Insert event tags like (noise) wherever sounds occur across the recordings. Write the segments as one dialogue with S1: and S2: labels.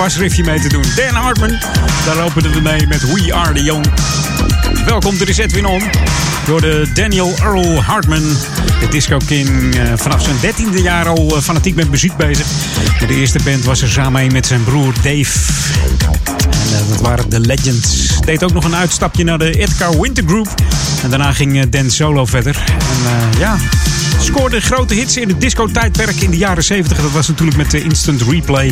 S1: Basriffje mee te doen. Dan Hartman, daar openen we mee met We Are The Young. Welkom, dit is Edwin. Door de Daniel Earl Hartman, de Disco King. Uh, vanaf zijn dertiende jaar al uh, fanatiek met muziek bezig. De eerste band was er samen met zijn broer Dave. En uh, dat waren de Legends. Deed ook nog een uitstapje naar de Edgar Winter Group. En daarna ging Dan solo verder. En ja, scoorde grote hits in het disco-tijdperk in de jaren 70. Dat was natuurlijk met de Instant Replay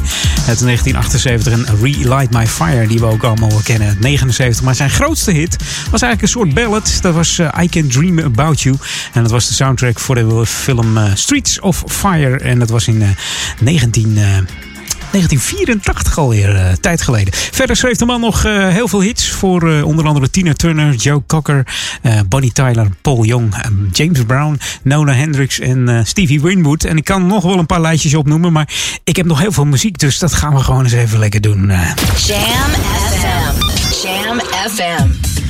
S1: uit 1978 en Relight My Fire, die we ook allemaal kennen, 79. Maar zijn grootste hit was eigenlijk een soort ballad. Dat was uh, I Can Dream About You. En dat was de soundtrack voor de film uh, Streets of Fire. En dat was in uh, 19... 1984 alweer, uh, tijd geleden. Verder schreef de man nog uh, heel veel hits voor uh, onder andere Tina Turner, Joe Cocker, Bonnie Tyler, Paul Young, James Brown, Nona Hendricks en Stevie Winwood. En ik kan nog wel een paar lijstjes opnoemen, maar ik heb nog heel veel muziek, dus dat gaan we gewoon eens even lekker doen.
S2: Jam FM. Jam FM.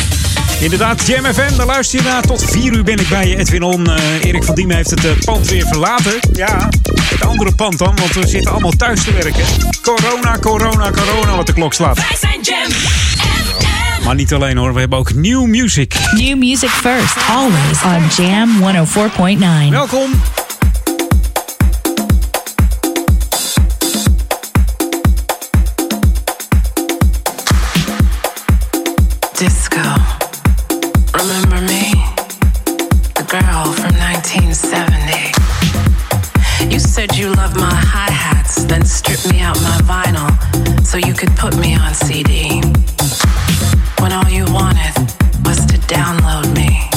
S1: Inderdaad, Jam FM, daar luister je naar. Tot 4 uur ben ik bij je, Edwin On. Uh, Erik van Diemen heeft het uh, pand weer verlaten. Ja, het andere pand dan, want we zitten allemaal thuis te werken. Corona, corona, corona, wat de klok slaat.
S2: Wij zijn Jam FM.
S1: Maar niet alleen hoor, we hebben ook new music.
S3: New music first, always on Jam 104.9.
S1: Welkom.
S4: Disco. Girl from 1970. You said you loved my hi hats, then stripped me out my vinyl so you could put me on CD. When all you wanted was to download me.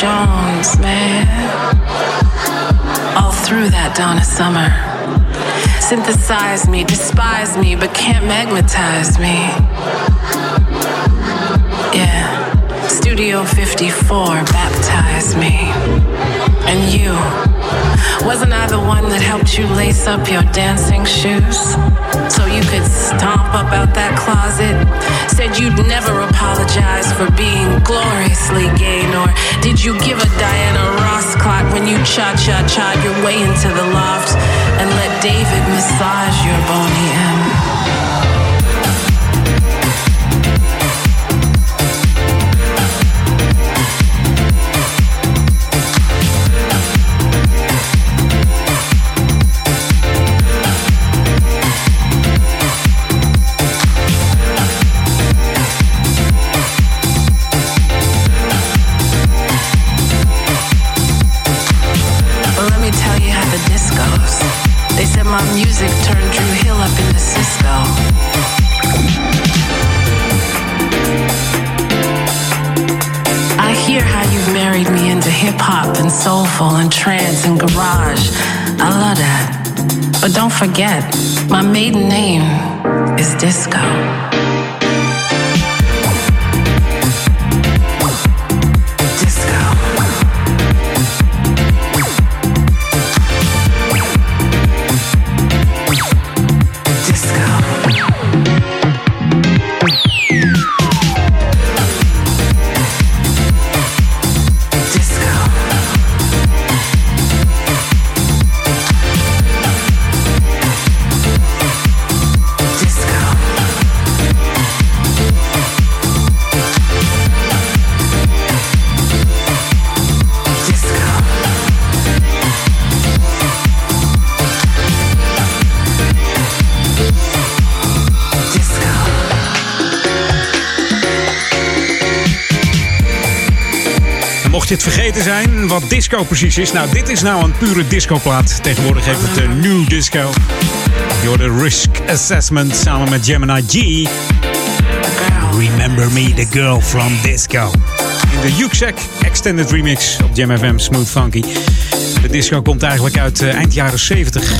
S4: Jones, man. All through that Donna Summer. Synthesize me, despise me, but can't magnetize me. Yeah. Studio 54 baptized me. And you, wasn't I the one that helped you lace up your dancing shoes? So you could stomp up out that closet? Said you'd never apologize for being gloriously gay, nor did you give a Diana Ross clock when you cha cha cha your way into the loft and let David massage your bony end? But don't forget, my maiden name is Disco.
S1: Mocht je het vergeten zijn, wat disco precies is. Nou, dit is nou een pure discoplaat. Tegenwoordig heeft het een new disco. Door de Risk Assessment samen met Gemini G. Remember Me, the girl from disco. In de Yuksek Extended Remix op Jam FM Smooth Funky. De disco komt eigenlijk uit uh, eind jaren 70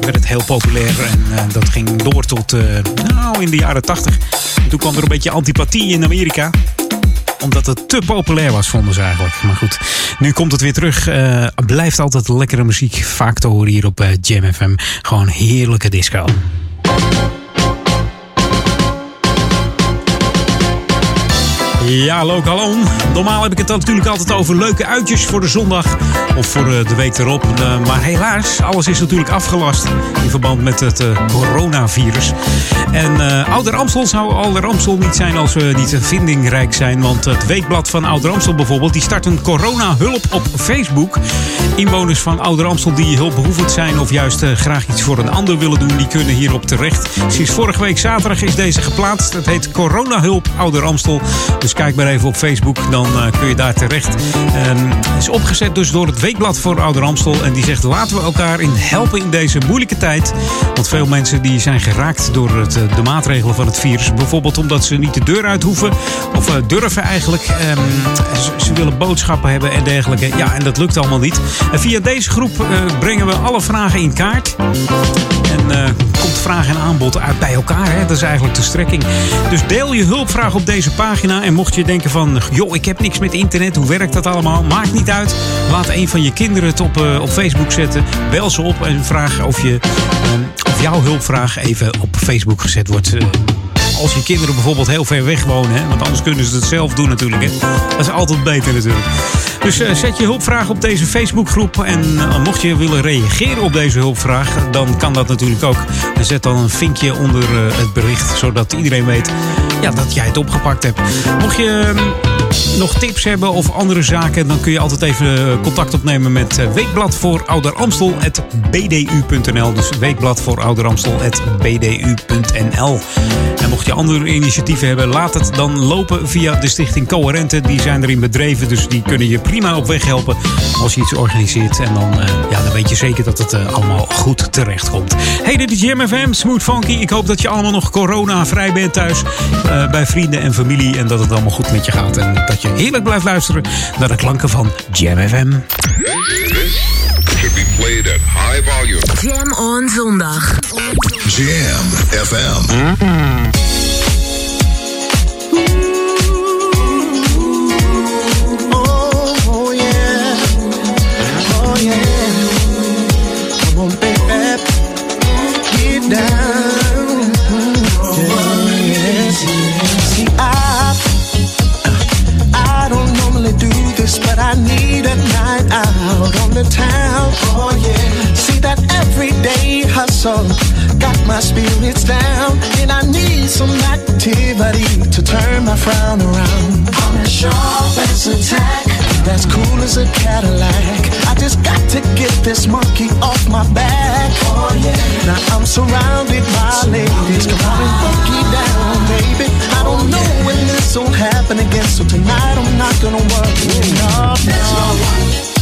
S1: werd het heel populair en uh, dat ging door tot uh, nou, in de jaren 80. En toen kwam er een beetje antipathie in Amerika omdat het te populair was, vonden ze eigenlijk. Maar goed, nu komt het weer terug. Uh, blijft altijd lekkere muziek. Vaak te horen hier op uh, Jam FM. Gewoon heerlijke disco. Ja, lokaal Normaal heb ik het dan natuurlijk altijd over leuke uitjes voor de zondag of voor de week erop. Maar helaas, alles is natuurlijk afgelast in verband met het coronavirus. En uh, Ouder Amstel zou Ouder Amstel niet zijn als we niet vindingrijk zijn. Want het weekblad van Ouder Amstel bijvoorbeeld, die start een corona-hulp op Facebook. Inwoners van Ouder Amstel die hulpbehoevend zijn of juist graag iets voor een ander willen doen, die kunnen hierop terecht. Sinds vorige week zaterdag is deze geplaatst. Het heet Corona-hulp Ouder Amstel. Dus kijk maar even op Facebook, dan uh, kun je daar terecht. Het is opgezet dus door het weekblad voor Ouder Amstel. En die zegt laten we elkaar in helpen in deze moeilijke tijd. Want veel mensen die zijn geraakt door het de maatregelen van het virus. Bijvoorbeeld omdat ze niet de deur uit hoeven. Of uh, durven eigenlijk. Um, ze, ze, willen boodschappen hebben en dergelijke. Ja, en dat lukt allemaal niet. En via deze groep brengen we alle vragen in kaart. En uh, komt vraag en aanbod uit bij elkaar. Hè? Dat is eigenlijk de strekking. Dus deel je hulpvraag op deze pagina. En mocht je denken van... joh, ik heb niks met internet. Hoe werkt dat allemaal? Maakt niet uit. Laat een van je kinderen het op, op Facebook zetten. Bel ze op en vraag of je... of jouw hulpvraag even op Facebook gezet wordt. Als je kinderen bijvoorbeeld heel ver weg wonen. Hè? Want anders kunnen ze het zelf doen natuurlijk. Hè? Dat is altijd beter natuurlijk. Dus uh, zet je hulpvraag op deze Facebookgroep. En uh, mocht je willen reageren op deze hulpvraag, dan kan dat natuurlijk ook. Zet dan een vinkje onder uh, het bericht, zodat iedereen weet ja, dat jij het opgepakt hebt. Mocht je nog tips hebben of andere zaken, dan kun je altijd even contact opnemen met Weekblad voor Ouder Amstel bdu.nl. Dus Weekblad voor Ouder Amstel bdu.nl. En mocht je andere initiatieven hebben, laat het dan lopen via de stichting Coherente. Die zijn erin bedreven, dus die kunnen je prima op weg helpen als je iets organiseert. En dan, uh, ja, dan weet je zeker dat het allemaal goed terecht komt. Hey, dit is Jam FM, Smooth Funky. Ik hoop dat je allemaal nog corona-vrij bent thuis. Bij vrienden en familie. En dat het allemaal goed met je gaat. En dat je heerlijk blijft luisteren naar de klanken van Jam FM.
S5: should be played at high volume.
S2: Jam on zondag.
S5: Jam FM.
S6: Mm-hmm.
S7: but town. Oh yeah. See that everyday hustle got my spirits down, and I need some activity to turn my frown around. I'm as sharp as a tack, that's cool as a Cadillac. I just got to get this monkey off my back. Oh yeah. Now I'm surrounded by ladies, come on and funky down, baby. I don't know when this will happen again, so tonight I'm not gonna worry. No, no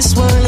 S7: this one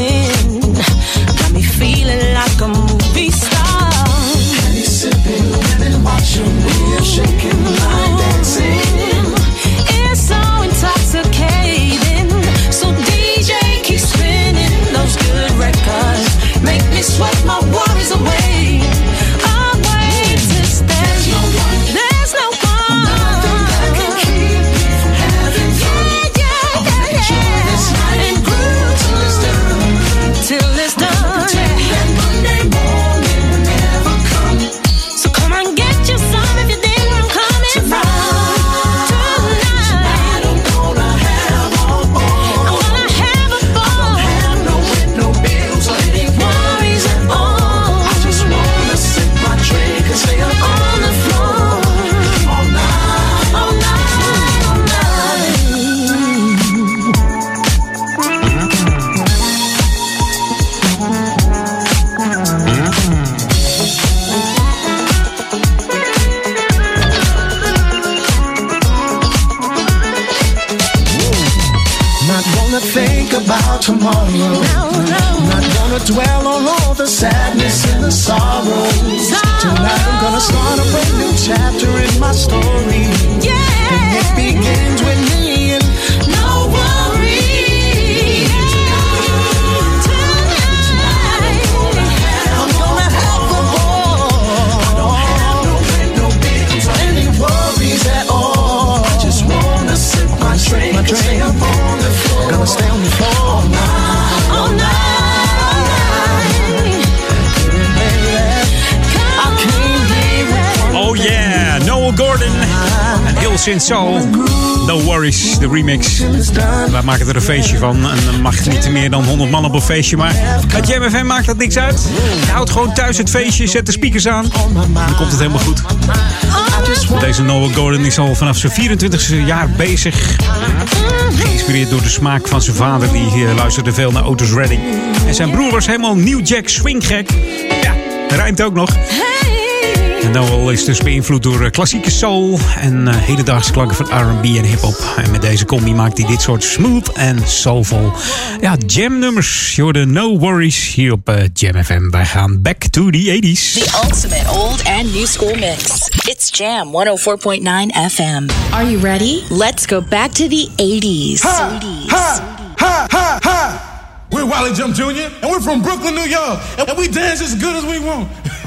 S7: the sadness and the sorrow. Tonight I'm gonna start a brand new chapter in my story. And
S1: Gordon en Hills Soul. No Worries, de remix. Wij maken er een feestje van. En dan mag niet meer dan 100 man op een feestje. Maar met Jam FM maakt dat niks uit. Je houdt gewoon thuis het feestje, zet de speakers aan. Dan komt het helemaal goed. Deze Noel Gordon is al vanaf zijn 24e jaar bezig. Geïnspireerd door de smaak van zijn vader. Die eh, luisterde veel naar Otis Redding. En zijn broer was helemaal New Jack swinggek. Ja, rijmt ook nog. En Noel is dus beïnvloed door eh, klassieke soul en eh, hedendaagse klanken van R&B en hip-hop. En met deze combi maakt hij dit soort smooth en soulful ja, jam nummers. Je hoorde No Worries hier op eh, Jam FM. Wij gaan back to the 80s.
S6: The ultimate old and new school mix. It's Jam 104.9 FM.
S2: Are you ready?
S6: Let's go back to the 80s.
S8: Ha, ha, ha, ha. We're Wally Jump Jr. and we're from Brooklyn, New York, and we dance as good as we want. (laughs)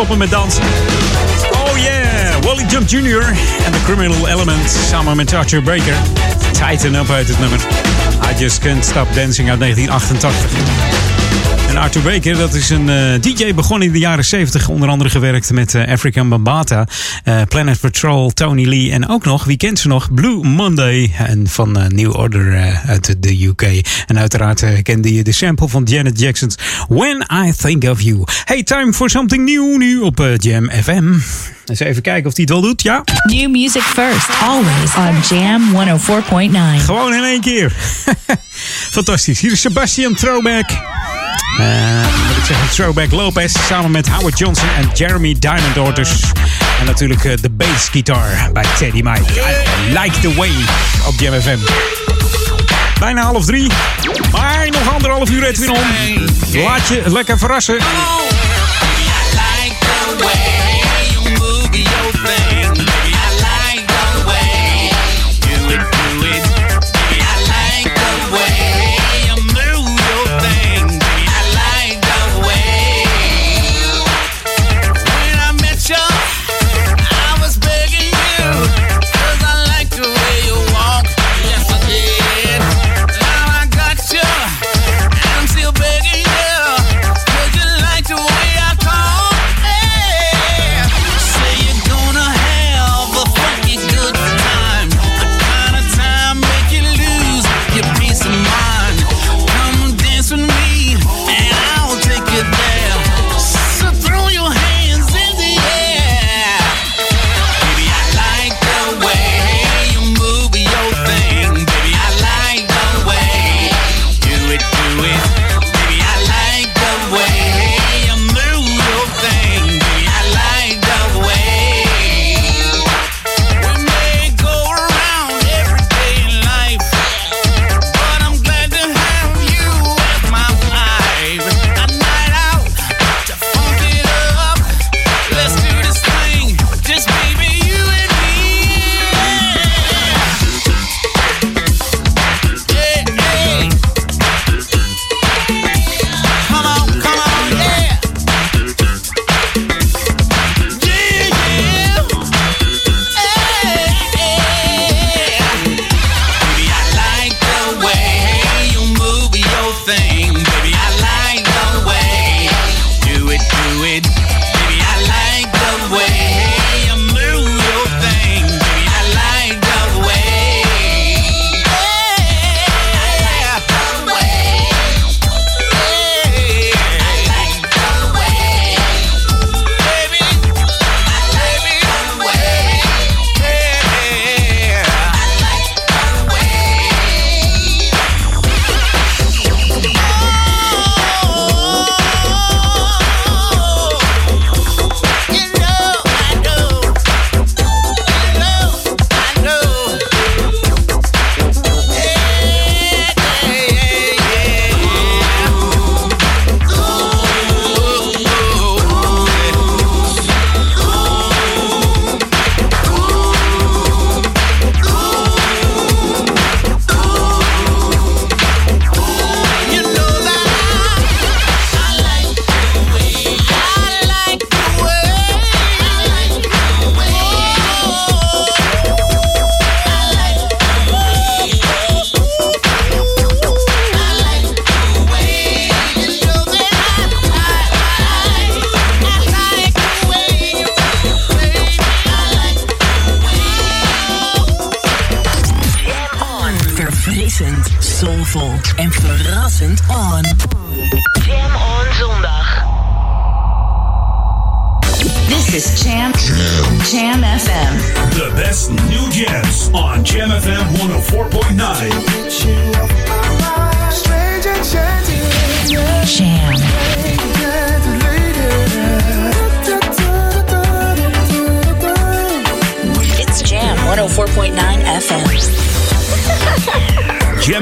S1: stoppen met dansen? Oh yeah, Wally Jump Jr. en The Criminal Element samen met Archer Breaker. Tighten Up uit het nummer. I Just Can't Stop Dancing uit 1988.
S9: En Arthur Baker, dat is een eh, DJ begonnen in de jaren 70. Onder andere gewerkt met eh, African Bambata, eh, Planet Patrol, Tony Lee en ook nog, wie kent ze nog? Blue Monday en van New Order uit de UK. En uiteraard kende je de sample van Janet Jackson's When I Think of You. Hey, time for something new nu op Jam FM. Eens even kijken of hij het wel doet, ja?
S3: New music first, always on Jam 104.9.
S9: Gewoon in één keer. (laughs) Fantastisch. Hier is Sebastian Throwback. Eh, moet ik zeggen, Throwback Lopez samen met Howard Johnson en Jeremy Diamond Daughters. En natuurlijk eh, de bass guitar bij Teddy Mike. I like the way op Jam FM. Bijna half drie. Maar nog anderhalf uur Edwin om. Laat je lekker verrassen.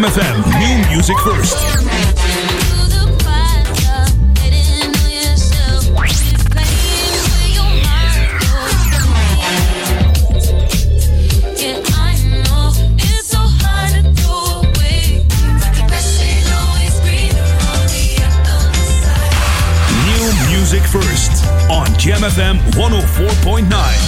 S10: Jam
S3: FM,
S11: new music first. New music first on GMFM 104.9.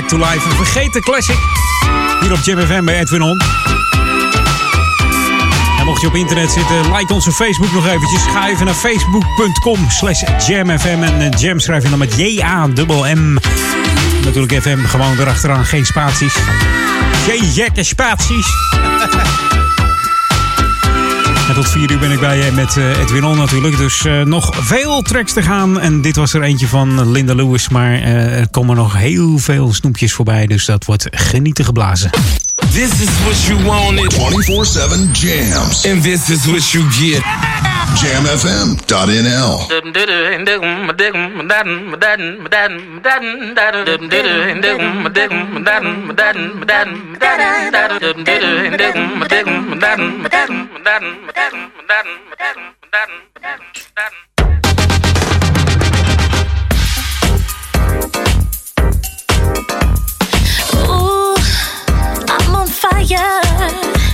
S1: Back to Life. Een vergeten classic. Hier op Jam FM bij Edwin On. En mocht je op internet zitten, like onze Facebook nog eventjes. Ga even naar facebook.com slash jamfm. En eh, jam schrijf je dan met J-A-M-M. Natuurlijk FM gewoon erachteraan, geen spaties. Geen gekke spaties. (laughs) Tot 4 uur ben ik bij je met eh, Edwin On natuurlijk. Dus eh, nog veel tracks te gaan. En dit was er eentje van Linda Lewis. Maar eh, er komen nog heel veel snoepjes voorbij. Dus dat wordt genieten geblazen.
S12: This is what you want wanted.
S5: 24-7 jams.
S12: And this is what you get.
S5: jamfm.nl.
S11: Ooh, I'm on fire.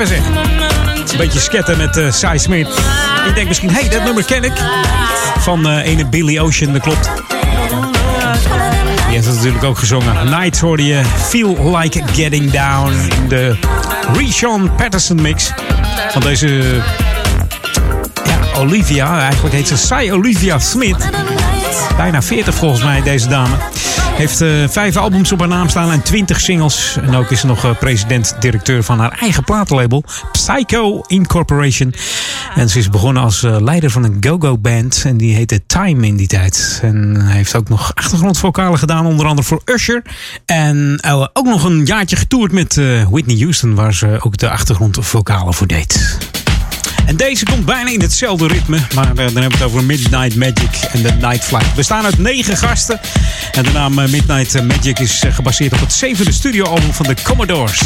S1: Een beetje sketten met eh Cy Smith. Ik denk misschien, hé, hey, dat nummer ken ik. Van eh ene Billy Ocean, dat klopt. Die heeft het natuurlijk ook gezongen. Night hoorde je Feel Like Getting Down. In de Rishon Patterson mix. Van deze... Ja, Olivia. Eigenlijk heet ze Cy Olivia Smith. Bijna 40 volgens mij, deze dame. Heeft eh, vijf albums op haar naam staan en 20 singles. En ook is ze nog eh, president-directeur van haar eigen platenlabel, Psycho Incorporation. En ze is begonnen als eh, leider van een go-go band. En die heette Time in die tijd. En heeft ook nog achtergrondvokalen gedaan, onder andere voor Usher. En ook nog een jaartje getoerd met Whitney Houston, waar ze ook de achtergrondvokalen voor deed. En deze komt bijna in hetzelfde ritme. Maar eh, dan hebben we het over Midnight Magic en de Night Flight. We bestaan uit negen gasten. En de naam eh, Midnight Magic is eh, gebaseerd op het zevende studioalbum van de Commodores.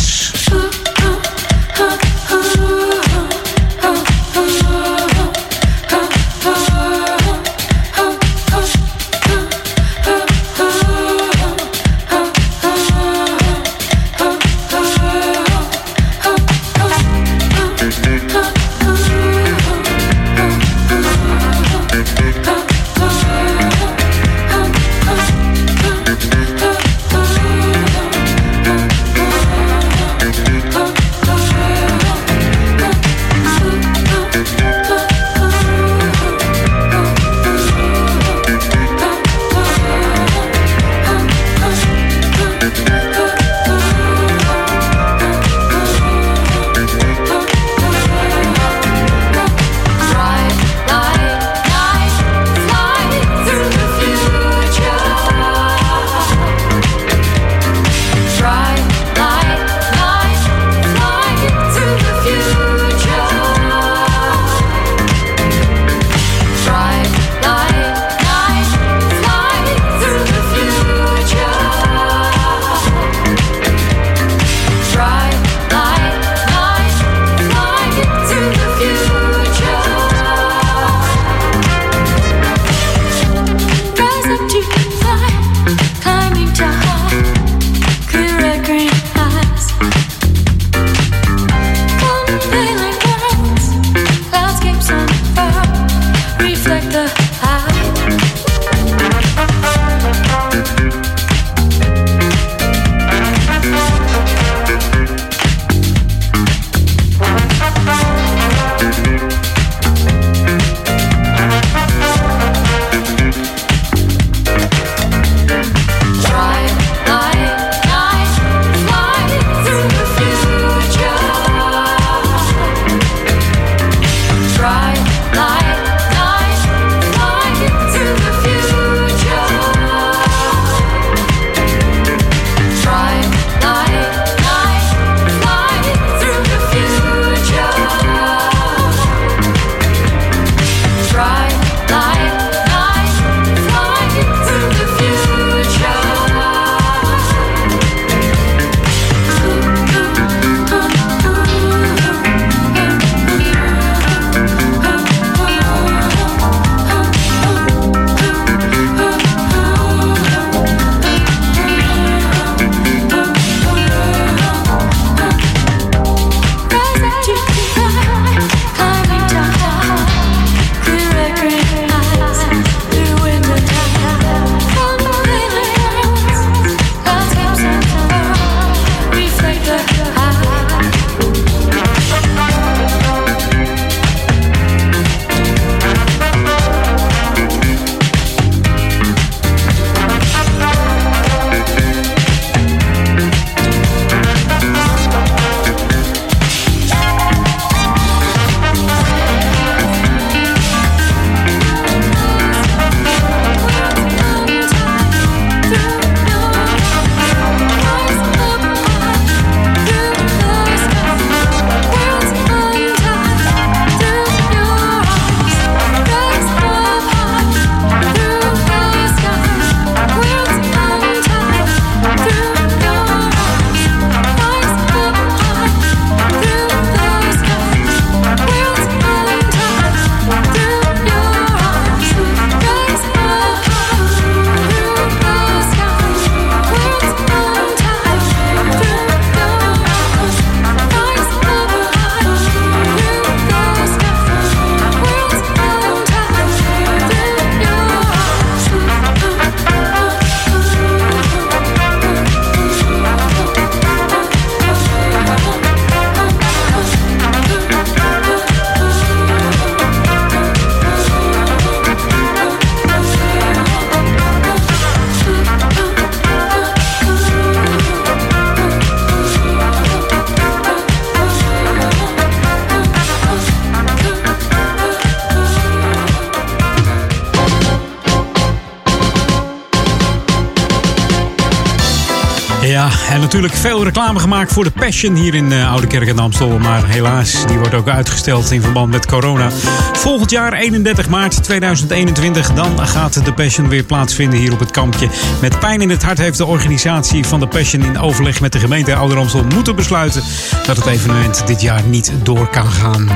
S1: Veel reclame gemaakt voor de Passion hier in eh, Oude Kerk en Amstel. Maar helaas, die wordt ook uitgesteld in verband met corona. Volgend jaar, 31 maart 2021, dan gaat de Passion weer plaatsvinden hier op het kampje. Met pijn in het hart heeft de organisatie van de Passion in overleg met de gemeente Oude Amstel moeten besluiten dat het evenement dit jaar niet door kan gaan.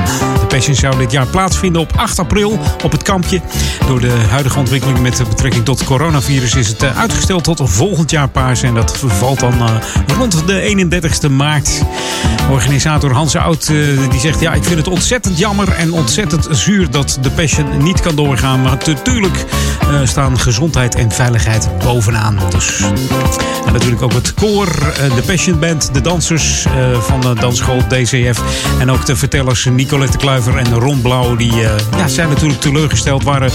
S1: De Passion zou dit jaar plaatsvinden op 8 april op het kampje. Door de huidige ontwikkeling met betrekking tot coronavirus is het eh, uitgesteld tot volgend jaar paas. En dat valt dan eh, rond de 31ste maart. Organisator Hans Oud eh, die zegt: Ja, ik vind het ontzettend jammer en ontzettend zuur dat de Passion niet kan doorgaan. Maar natuurlijk eh, staan gezondheid en veiligheid bovenaan. Dus. En natuurlijk ook het koor, eh, de Passion Band, de dansers van de dansschool DCF. En ook de vertellers Nicolette Kluiver en Ron Blauw. Die ja, zijn natuurlijk teleurgesteld. Waren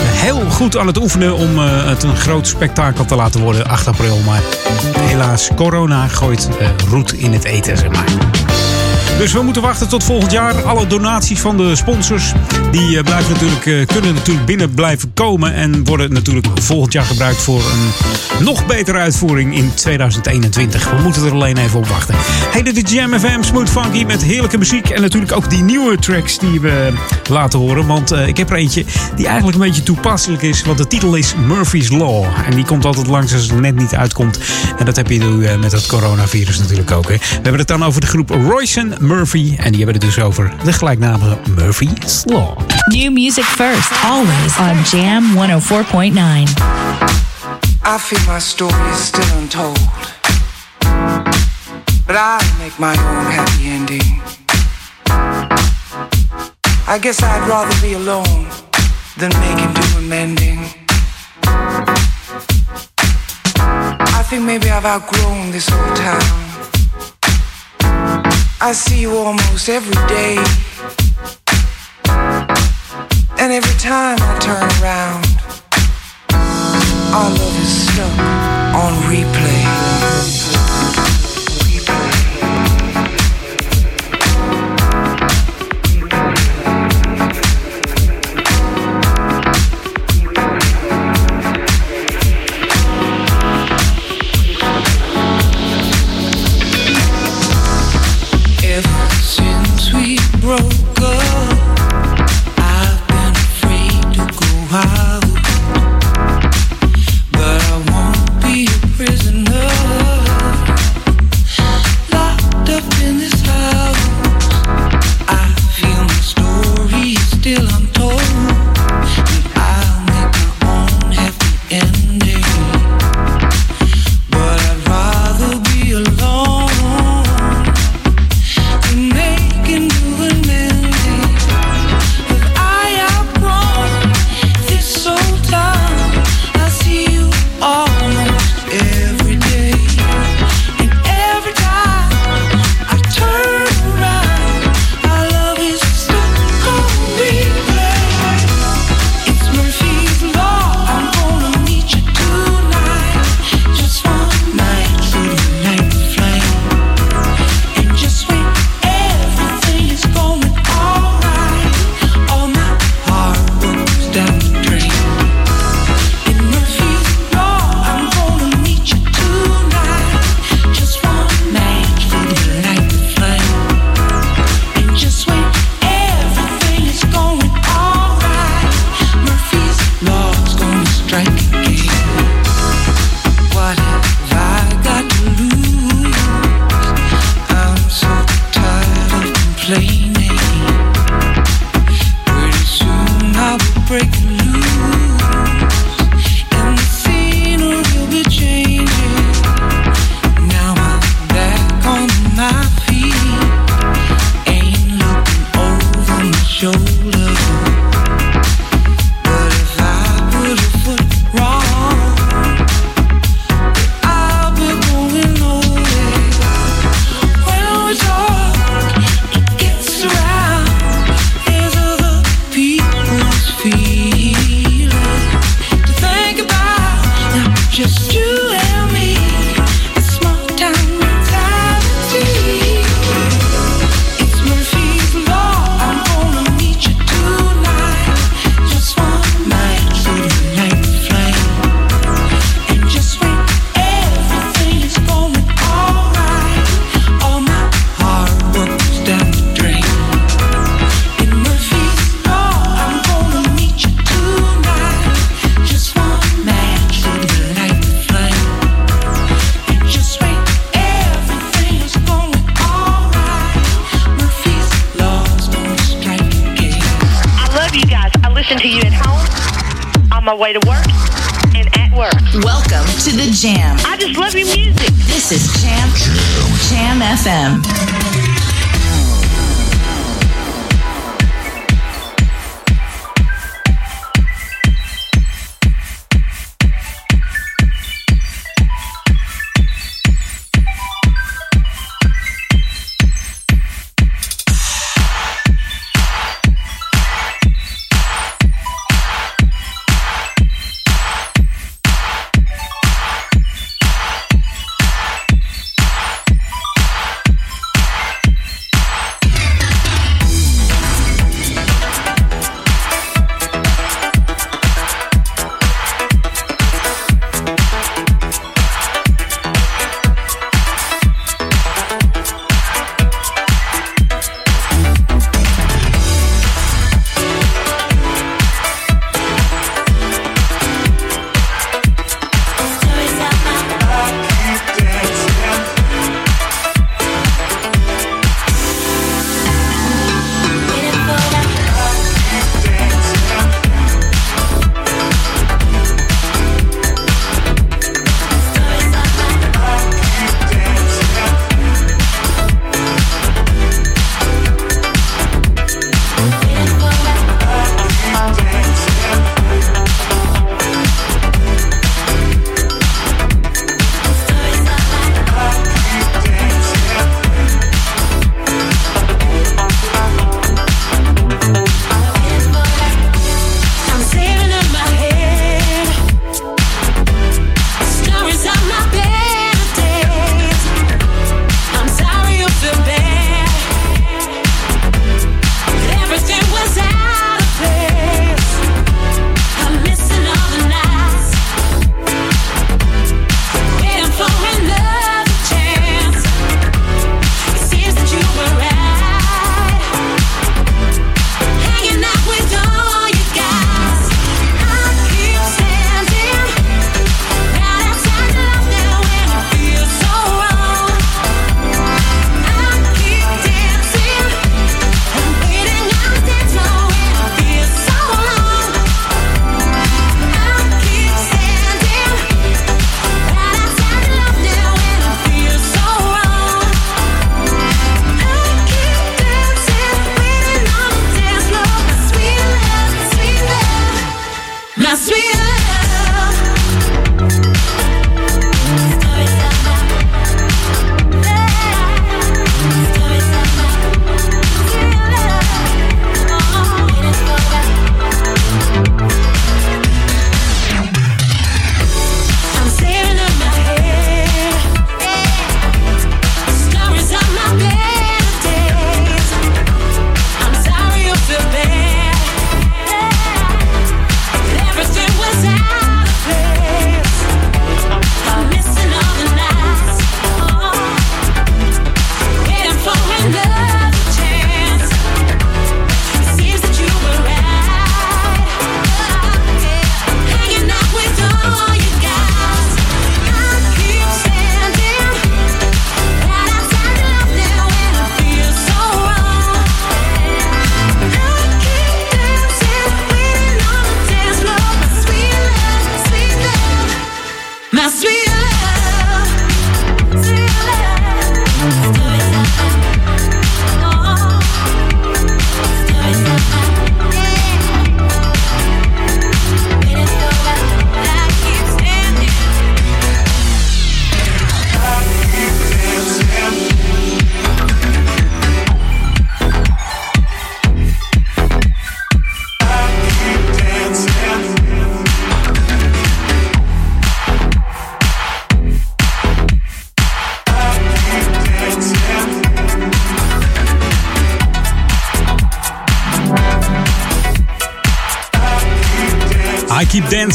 S1: heel goed aan het oefenen om het een groot spektakel te laten worden 8 april. Maar helaas, corona gooit eh, roet in het eten, zeg maar. Dus we moeten wachten tot volgend jaar. Alle donaties van de sponsors die eh, blijven natuurlijk, eh, kunnen natuurlijk binnen blijven komen. En worden natuurlijk volgend jaar gebruikt voor een nog betere uitvoering in 2021. We moeten er alleen even op wachten. Hey, dit is Jam FM Smooth Funky met heerlijke muziek. En natuurlijk ook die nieuwe tracks die we laten horen. Want eh, ik heb er eentje die eigenlijk een beetje toepasselijk is. Want de titel is Murphy's Law. En die komt altijd langs als het net niet uitkomt. En dat heb je nu met het coronavirus natuurlijk ook. Hè. We hebben het dan over de groep Royce Murphy. En die hebben het dus over de gelijknamige Murphy's Law.
S3: New music first, always on Jam 104.9.
S6: I feel my story is still untold. But I make my own happy ending. I guess I'd rather be alone than making do amending. I think maybe I've outgrown this old town. I see you almost every day. And every time I turn around, our love is stuck on replay.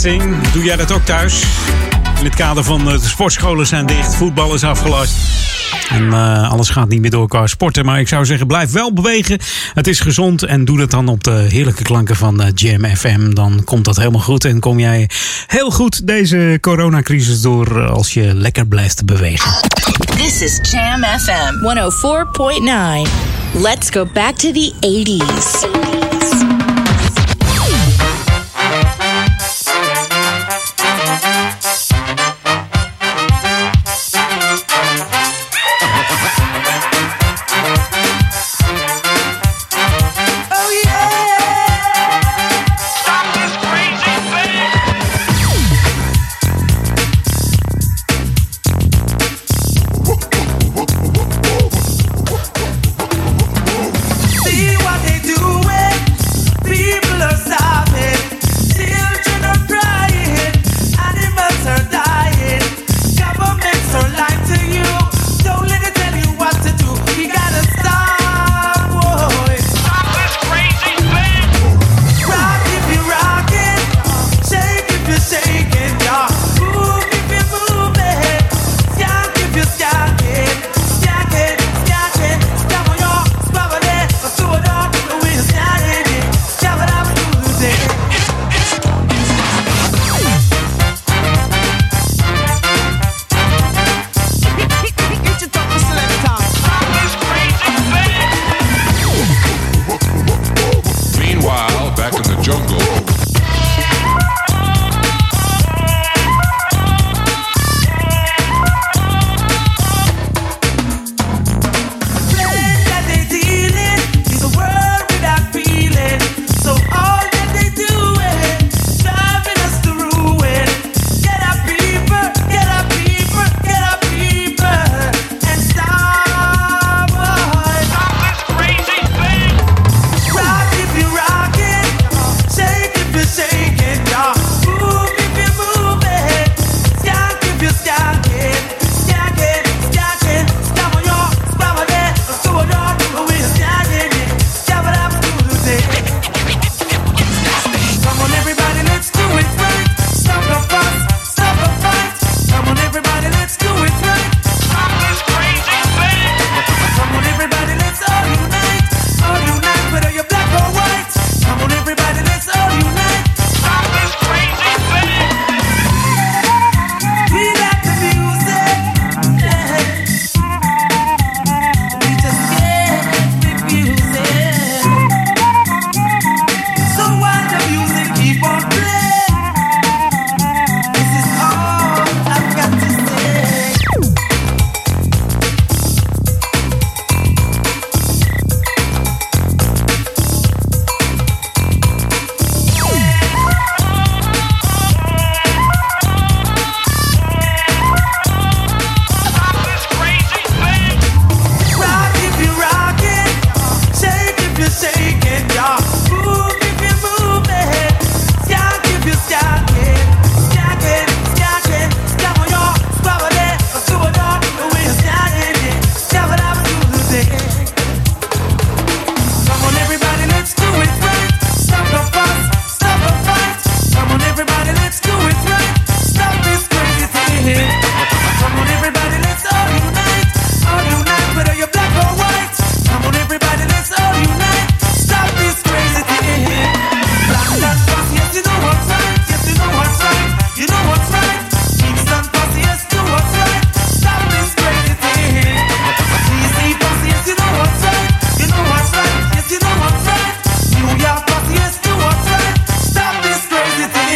S1: Doe jij dat ook thuis? In het kader van eh, de sportscholen zijn dicht, voetbal is afgelast. En eh, alles gaat niet meer door qua sporten. Maar ik zou zeggen, blijf wel bewegen. Het is gezond. En doe dat dan op de heerlijke klanken van eh, Jam FM. Dan komt dat helemaal goed. En kom jij heel goed deze coronacrisis door als je lekker blijft bewegen.
S3: This is Jam FM 104.9. Let's go back to the 80s.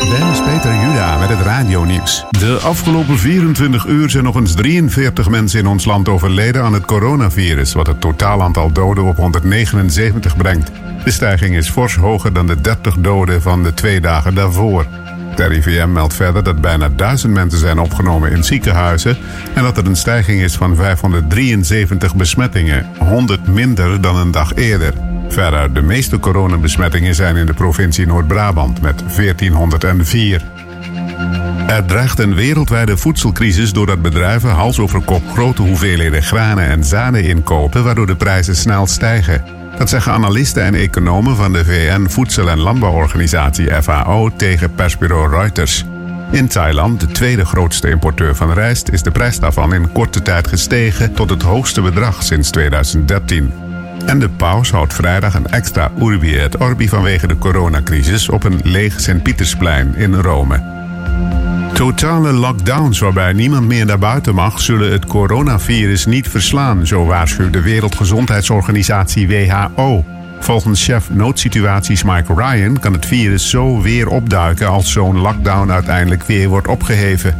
S13: Dennis Peter Juda met het radionieuws. De afgelopen 24 uur zijn nog eens 43 mensen in ons land overleden aan het coronavirus, wat het totaal aantal doden op 179 brengt. De stijging is fors hoger dan de 30 doden van de twee dagen daarvoor. De RIVM meldt verder dat bijna 1000 mensen zijn opgenomen in ziekenhuizen en dat er een stijging is van 573 besmettingen, 100 minder dan een dag eerder. Verder, de meeste coronabesmettingen zijn in de provincie Noord-Brabant met 1404. Er dreigt een wereldwijde voedselcrisis doordat bedrijven hals over kop grote hoeveelheden granen en zaden inkopen, waardoor de prijzen snel stijgen. Dat zeggen analisten en economen van de VN Voedsel- en Landbouworganisatie FAO tegen persbureau Reuters. In Thailand, de tweede grootste importeur van rijst, is de prijs daarvan in korte tijd gestegen tot het hoogste bedrag sinds 2013. En de paus houdt vrijdag een extra Urbi et Orbi vanwege de coronacrisis op een leeg Sint-Pietersplein in Rome. Totale lockdowns waarbij niemand meer naar buiten mag, zullen het coronavirus niet verslaan, zo waarschuwt de Wereldgezondheidsorganisatie WHO. Volgens chef noodsituaties Mike Ryan kan het virus zo weer opduiken als zo'n lockdown uiteindelijk weer wordt opgeheven.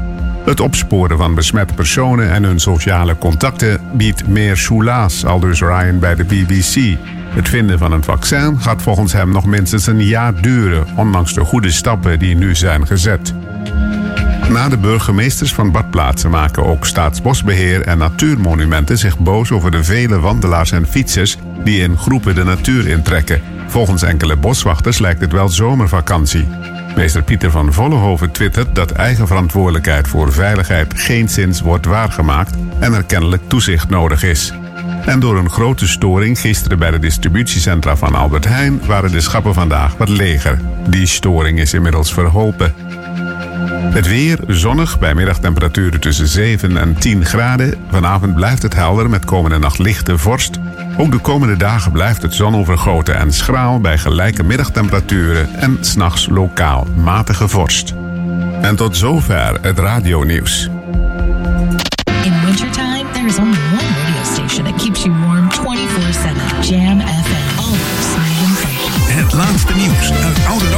S13: Het opsporen van besmette personen en hun sociale contacten biedt meer soelaas, aldus Ryan bij de BBC. Het vinden van een vaccin gaat volgens hem nog minstens een jaar duren, ondanks de goede stappen die nu zijn gezet. Na de burgemeesters van badplaatsen maken ook Staatsbosbeheer en Natuurmonumenten zich boos over de vele wandelaars en fietsers die in groepen de natuur intrekken. Volgens enkele boswachters lijkt het wel zomervakantie. Meester Pieter van Vollenhoven twittert dat eigen verantwoordelijkheid voor veiligheid geen zins wordt waargemaakt en er kennelijk toezicht nodig is. En door een grote storing gisteren bij de distributiecentra van Albert Heijn waren de schappen vandaag wat leger. Die storing is inmiddels verholpen. Het weer zonnig bij middagtemperaturen tussen 7 en 10 graden. Vanavond blijft het helder met komende nacht lichte vorst. Ook de komende dagen blijft het zonovergoten en schraal bij gelijke middagtemperaturen en s'nachts lokaal matige vorst. En tot zover het radionieuws.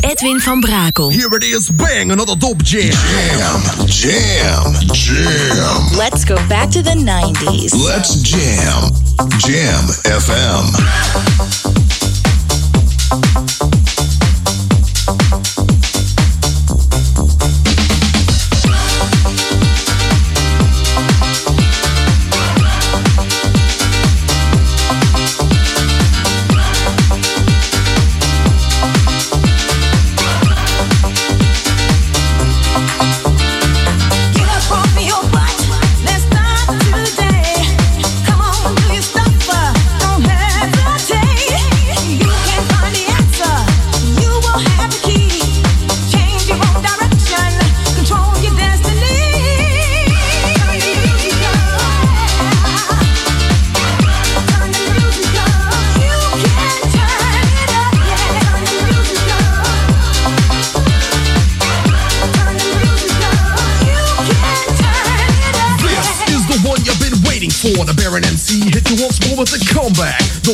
S2: Edwin van Brakel.
S14: Here it is, bang, another dope jam.
S5: Jam, jam, jam.
S6: Let's go back to the 90s.
S5: Let's jam. Jam FM.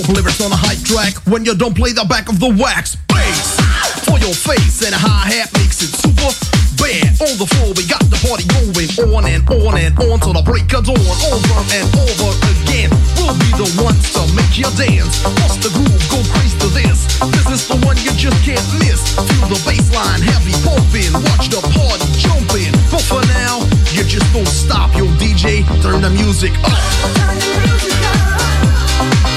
S14: Believe it's on a hype track when you don't play the back of the wax. Bass for your face and a hi hat makes it super bad. On the floor, we got the party going on and on and on till the break of dawn. Over and over again. We'll be the ones to make you dance. Bust the groove, go crazy to this. This is the one you just can't miss. Feel the bass line heavy pumping. Watch the party jumping. But for now, you just don't stop, yo DJ. Turn the music up.
S11: You can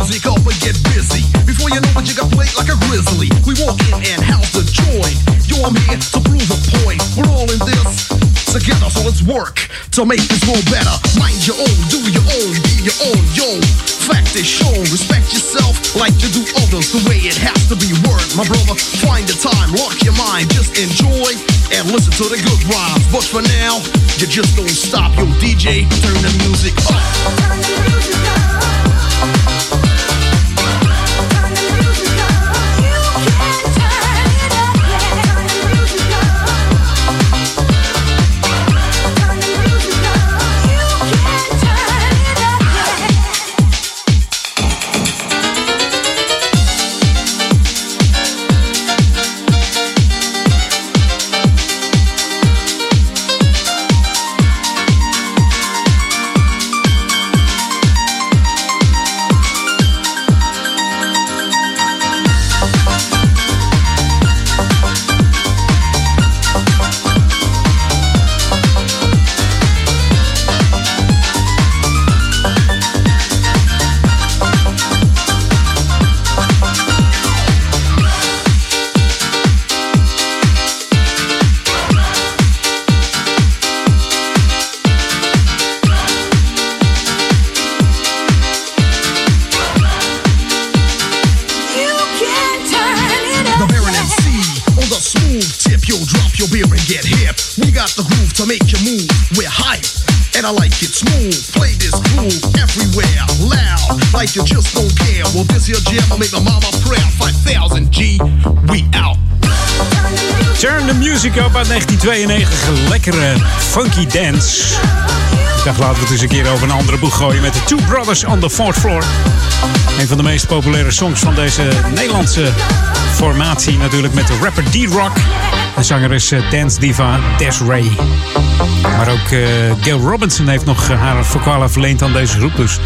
S14: music up and get busy. Before you know it, you got played like a grizzly. We walk in and. Yo, I'm here to prove a point. We're all in this together, so let's work to make this world better. Mind your own, do your own, be your own, yo. Fact is shown, respect yourself like you do others. The way it has to be word, my brother. Find the time, lock your mind, just enjoy and listen to the good rhymes. But for now, you just don't stop, yo, DJ. Turn the music up. The You just don't care. Well, this here jam will make my mama prayer. 5000 G. We out.
S1: Turn the Music Up uit 1992. Lekkere funky dance. Ik dacht, laten we het eens een keer over een andere boeg gooien met de Two Brothers on the Fourth Floor. Een van de meest populaire songs van deze Nederlandse formatie natuurlijk met de rapper D-Rock. En zangeres eh, dance diva Desiree. Maar ook eh, Gail Robinson heeft nog eh, haar vocale verleend aan deze groep. Dus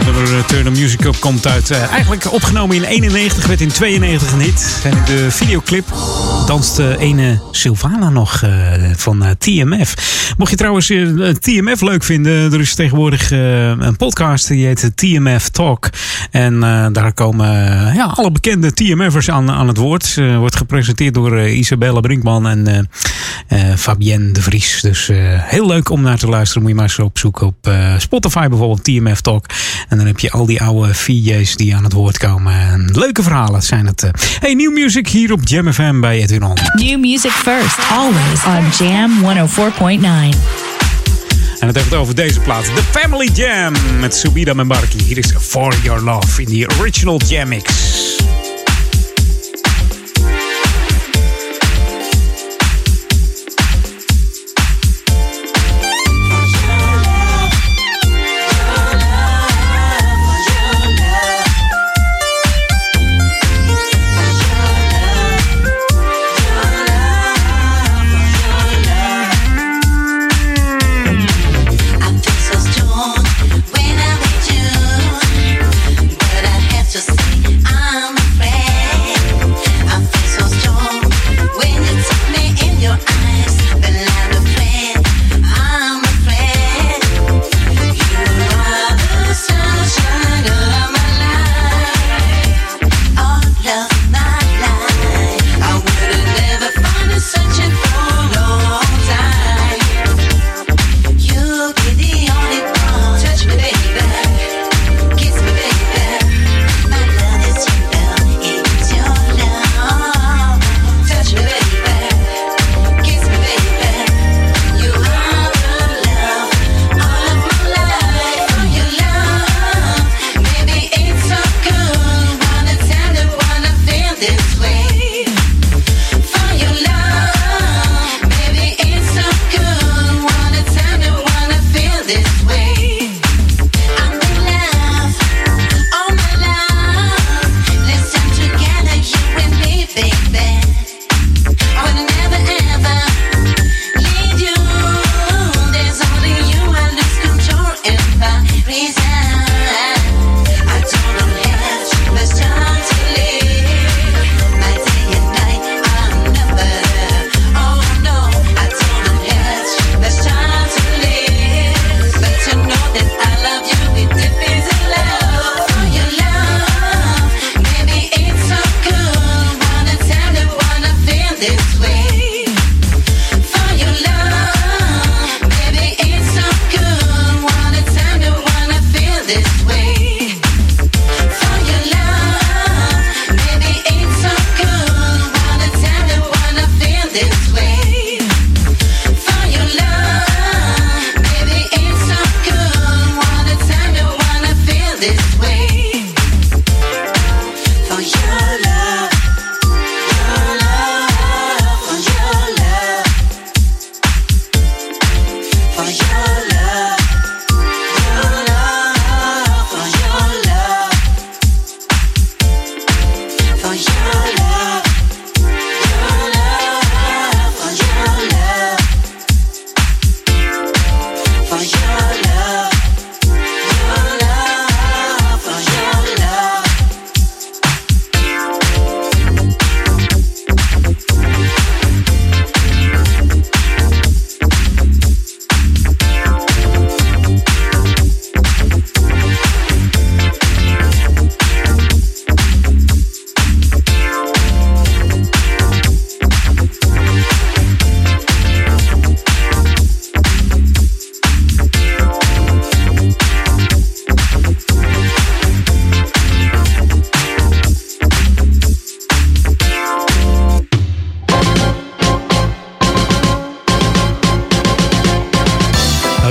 S1: eh, Turn the Music Up komt uit. eh, eigenlijk opgenomen in 91, werd in 92 een hit. En de videoclip danst eh, ene Sylvana nog eh, van TMF. Mocht je trouwens TMF leuk vinden, er is tegenwoordig een podcast die heet TMF Talk. En eh, daar komen eh, ja, alle bekende TMF'ers aan, aan het woord. Eh, wordt gepresenteerd door Isabelle Brinkman en Fabienne de Vries. Dus heel leuk om naar te luisteren. Moet je maar eens opzoeken op Spotify bijvoorbeeld, TMF Talk. En dan heb je al die oude VJ's die aan het woord komen. En leuke verhalen zijn het. Hey, New Music hier op Jam FM bij Edwin.
S6: New music first, always on Jam 104.9.
S1: En het heeft over deze plaat. The Family Jam met Subida Membarki. Hier is For Your Love in die original Jam Mix.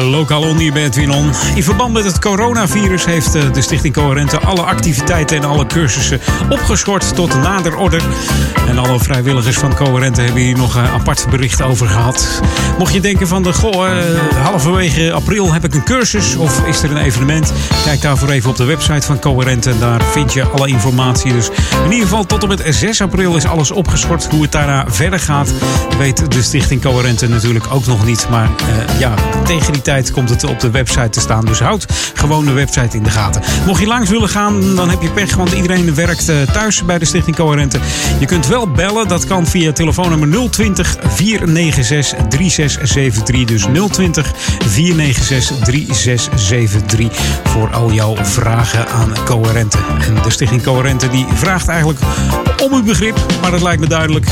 S1: Lokaal onder bij Edwin On. In verband met het coronavirus heeft eh, de Stichting Coherente alle activiteiten en alle cursussen opgeschort tot nader order. En alle vrijwilligers van Coherente hebben hier nog een apart bericht over gehad. Mocht je denken van de goh, eh, halverwege april heb ik een cursus of is er een evenement? Kijk daarvoor even op de website van Coherente. Daar vind je alle informatie. Dus in ieder geval tot en met 6 april is alles opgeschort. Hoe het daarna verder gaat, weet de Stichting Coherente natuurlijk ook nog niet. Maar eh, ja, tegen die tijd komt het op de website te staan. Dus houd gewoon de website in de gaten. Mocht je langs willen gaan, dan heb je pech. Want iedereen werkt eh, thuis bij de Stichting Coherente. Je kunt wel bellen. Dat kan via telefoonnummer 020 496 3673. Dus 020 496 3673. Voor al jouw vragen aan Coherente. En de Stichting Coherente die vraagt eigenlijk om uw begrip. Maar dat lijkt me duidelijk.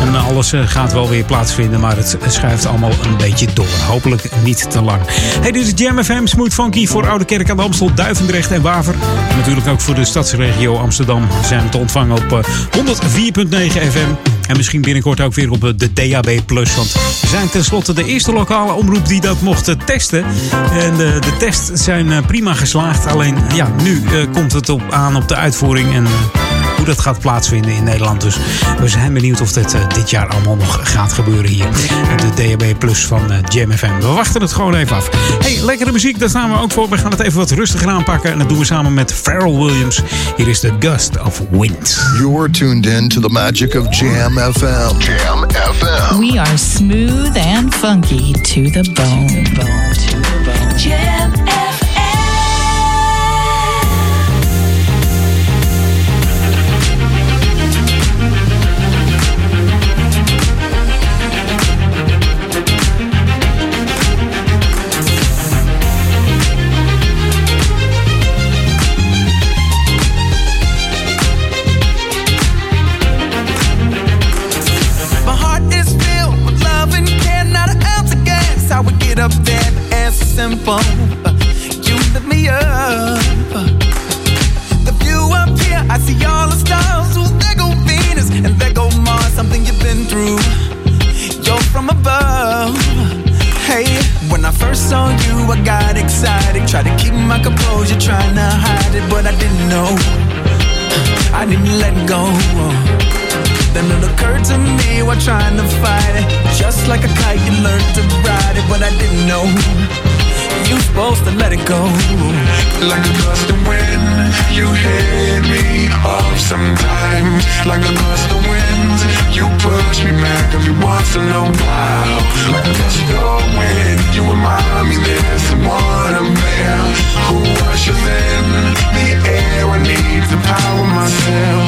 S1: En alles eh, gaat wel weer plaatsvinden, maar het schuift allemaal een beetje door. Hopelijk niet te lang. Hey, dit is Jam FM, Smooth Funky voor Oude Kerk aan de Amstel, Duivendrecht en Waver. Natuurlijk ook voor de stadsregio Amsterdam zijn we te ontvangen op eh, 104.9 FM. En misschien binnenkort ook weer op eh, de DAB+. Want we zijn tenslotte de eerste lokale omroep die dat mocht eh, testen. En de, de tests zijn prima geslaagd. Alleen ja, nu komt het op, aan op de uitvoering en... dat gaat plaatsvinden in Nederland. Dus we zijn benieuwd of dit eh, dit jaar allemaal nog gaat gebeuren hier. De DAB Plus van eh, Jam FM. We wachten het gewoon even af. Hey, lekkere muziek, daar staan we ook voor. We gaan het even wat rustiger aanpakken. En dat doen we samen met Pharrell Williams. Hier is The Gust of Wind.
S15: You're tuned in to the magic of Jam FM. Jam FM.
S3: We are smooth and funky to the bone.
S11: Jam
S16: saw you, I got excited. Tried to keep my composure, trying to hide it, but I didn't know. I didn't let go. Then it occurred to me while trying to fight it. Just like a kite, you learn to ride it, but I didn't know. You supposed to let it go.
S17: Like a gust of wind, you hit me off sometimes. Like a gust of wind, you push me back every once in a while. Like a gust of wind, you remind me there's someone up there who rushes in the air. I need to power myself.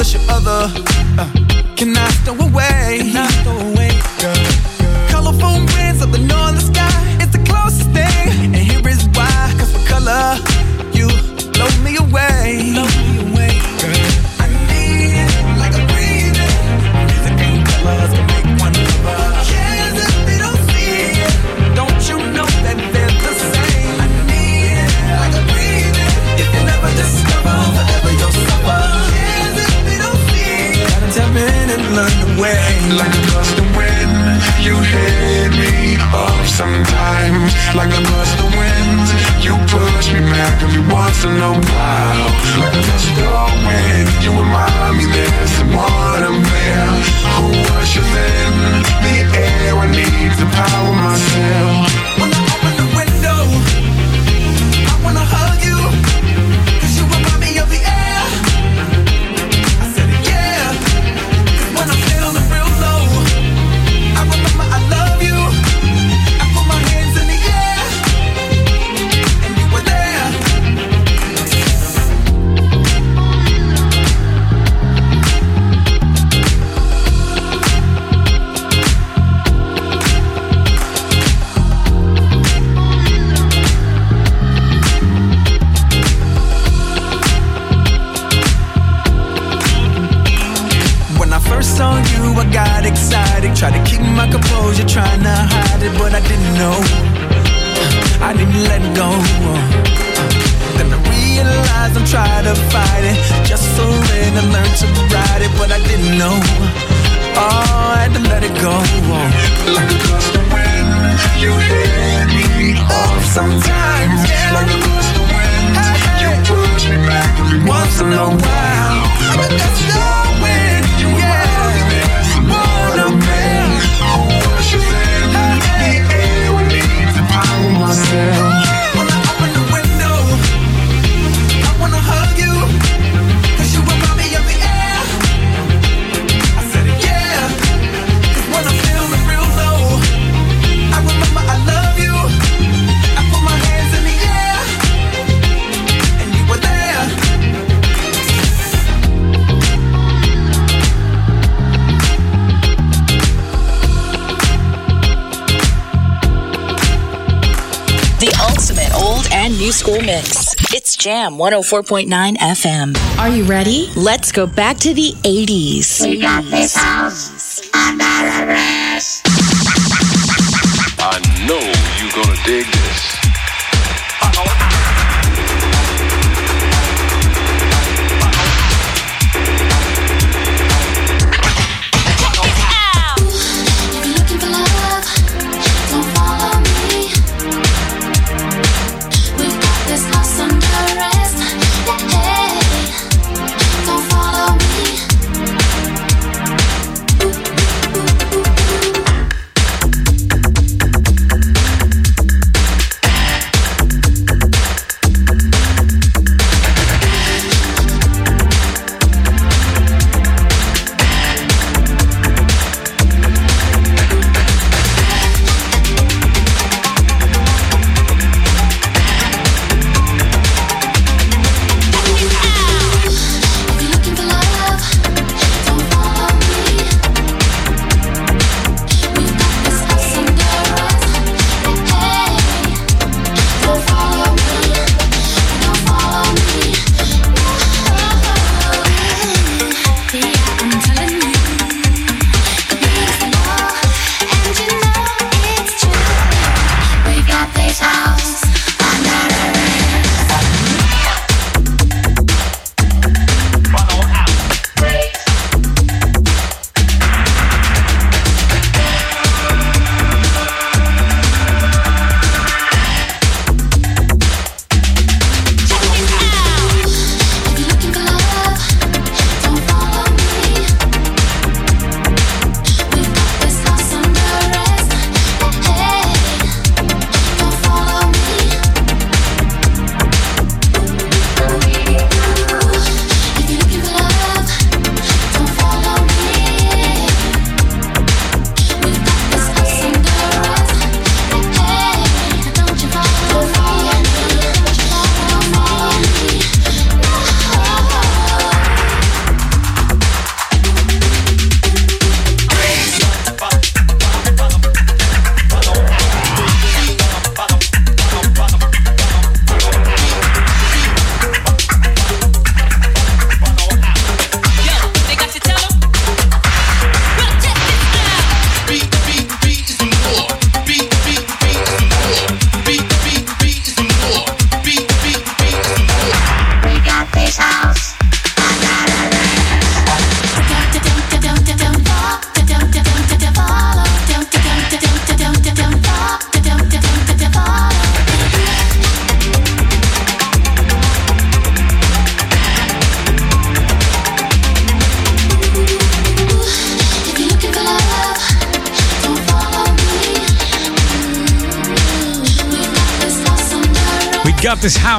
S16: Electrified mother should other. Uh, can I stow away? Can I stow away, way
S17: Like a gust of wind, you hit me off sometimes. Like a gust of wind, you push me back every once in a while. Like a gust of wind, you remind me there's someone up there who rushes in the air. I need to power myself.
S6: Jam 104.9 FM. Are you ready? Let's go back to the 80s.
S11: We got this house under arrest.
S18: I know you're gonna dig this.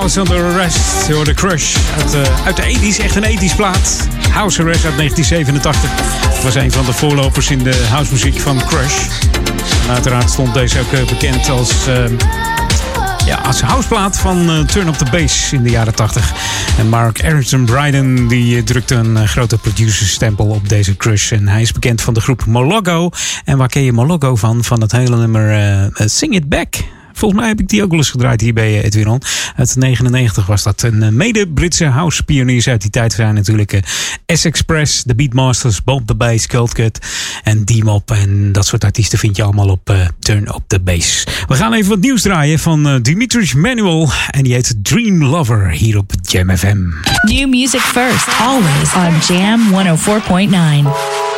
S11: House
S1: Under Arrest door The Crush. Uit, eh, uit de 80s, echt een 80s plaat. House Arrest uit 1987. Het was een van de voorlopers in de housemuziek van Crush. En uiteraard stond deze ook eh, bekend als, eh, ja, als houseplaat van eh, Turn Up The Bass in de jaren 80. En Mark Erickson Bryden die drukte een eh, grote producerstempel op deze Crush. En hij is bekend van de groep Mologo. En waar ken je Mologo van? Van het hele nummer Sing It Back Volgens mij heb ik die ook wel eens gedraaid hier bij eh, Edwin On. Uit 99 was dat. Een eh, mede-Britse house-pioniers uit die tijd zijn natuurlijk eh, S-Express, The Beatmasters, Bob the Bass, Coldcut en D-Mop. En dat soort artiesten vind je allemaal op Turn Up The Bass. We gaan even wat nieuws draaien van Dimitris Manuel. En die heet Dream Lover hier op Jam FM.
S6: New music first, always on Jam 104.9.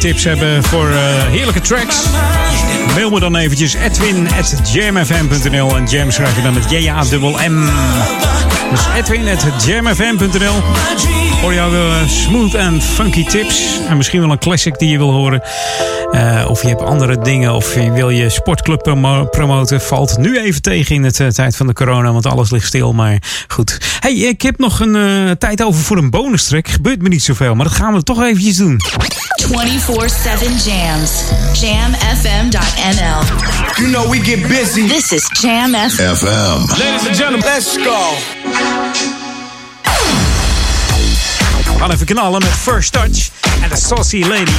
S1: tips hebben voor eh, heerlijke tracks, mail me dan eventjes edwin En jam schrijf je dan met J-A-M-M. Dus edwin at jamfm.nl.
S19: Voor jouw eh, smooth en funky tips. En misschien wel een classic die je wil horen. Eh, of je hebt andere dingen. Of je wil je sportclub promoten. Valt nu even tegen in de tijd van de corona. Want alles ligt stil. Maar goed. Hey, ik heb nog een tijd over voor een bonus track. Gebeurt me niet zoveel. Maar dat gaan we toch eventjes doen.
S3: 24-7 jams. Jamfm.nl.
S20: You know we get busy.
S3: This is Jam FM.
S20: Ladies and gentlemen, let's go.
S19: We gaan even knallen met First Touch en de Saucy Lady.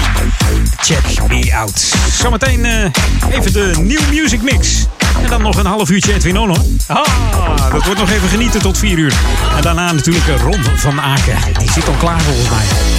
S19: Check me out. Zometeen eh, even de New Music Mix. En dan nog een half uurtje Edwin On, hoor. Ah, dat wordt nog even genieten tot 4 uur. En daarna natuurlijk eh, Ron van Aken. Die zit al klaar volgens mij.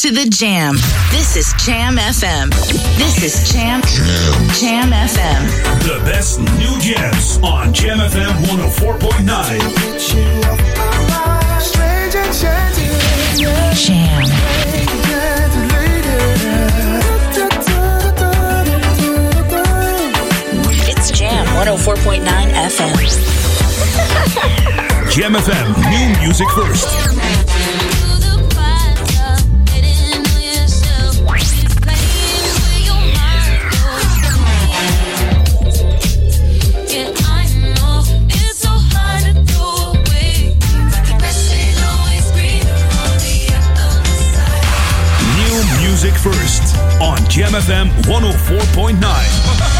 S21: to the
S6: jam. This is Jam FM. This is Jam Jam, jam FM.
S10: The best new jams on Jam FM 104.9.
S6: Jam. It's Jam 104.9 FM.
S10: Jam FM, new music first. JamfM 104.9. (laughs)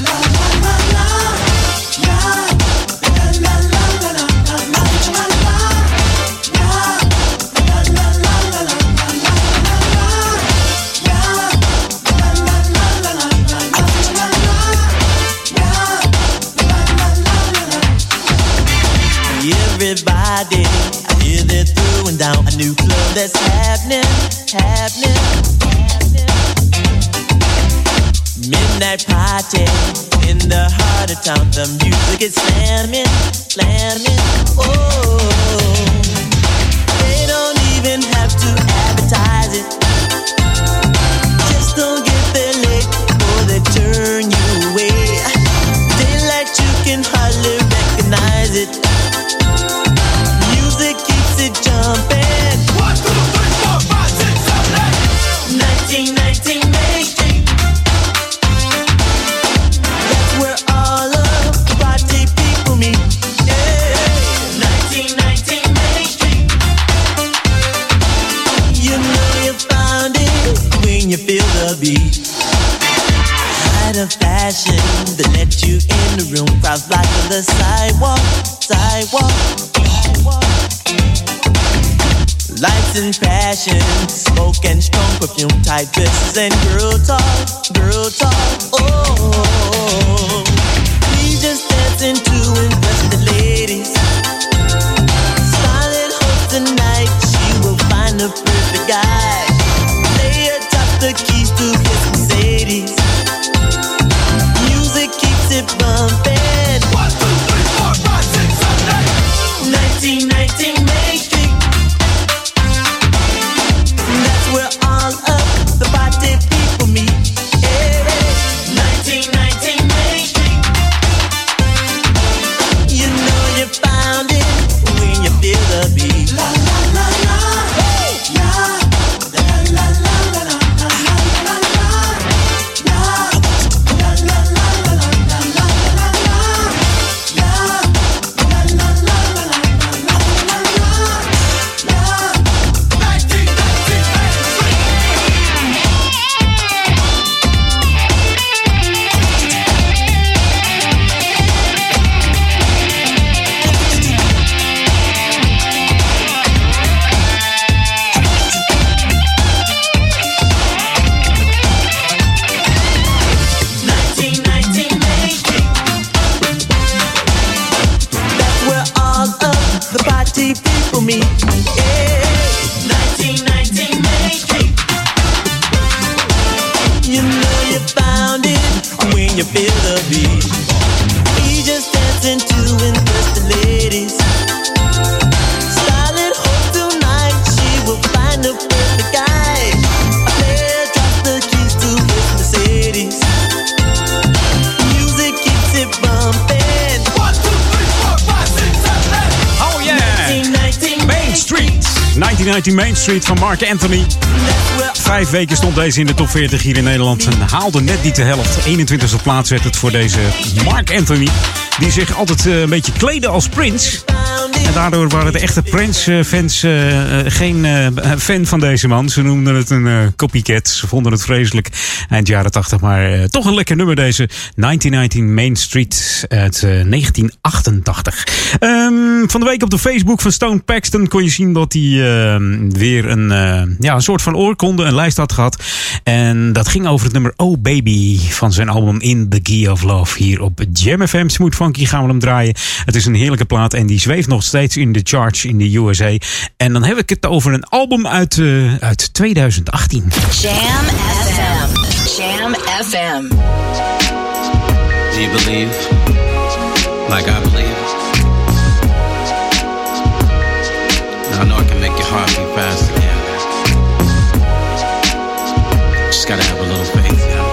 S22: niggas. 1919 Main Street
S1: van Mark Anthony. Vijf weken stond deze in de top 40 hier in Nederland en haalde net niet de helft. 21e plaats werd het voor deze Mark Anthony. Die zich altijd eh, een beetje kleedde als Prince. Daardoor waren de echte Prince-fans eh, eh, geen eh, fan van deze man. Ze noemden het een copycat. Ze vonden het vreselijk eind jaren 80. Maar toch een lekker nummer deze. 1919 Main Street uit eh, 1988. Ehm, van de week op de Facebook van Stone Paxton kon je zien dat hij ehm, weer een, ja, een soort van oorkonde, een lijst had gehad. En dat ging over het nummer Oh Baby van zijn album In the Key of Love. Hier op Jam FM Smooth Funky gaan we hem draaien. Het is een heerlijke plaat en die zweeft nog steeds in de charts in de USA. En dan heb ik het over een album uit, eh, uit 2018.
S6: Jam FM. Jam FM.
S23: Do you believe? Like I believe? Now I know I can make your heart beat fast again. Just gotta have a little faith, you know?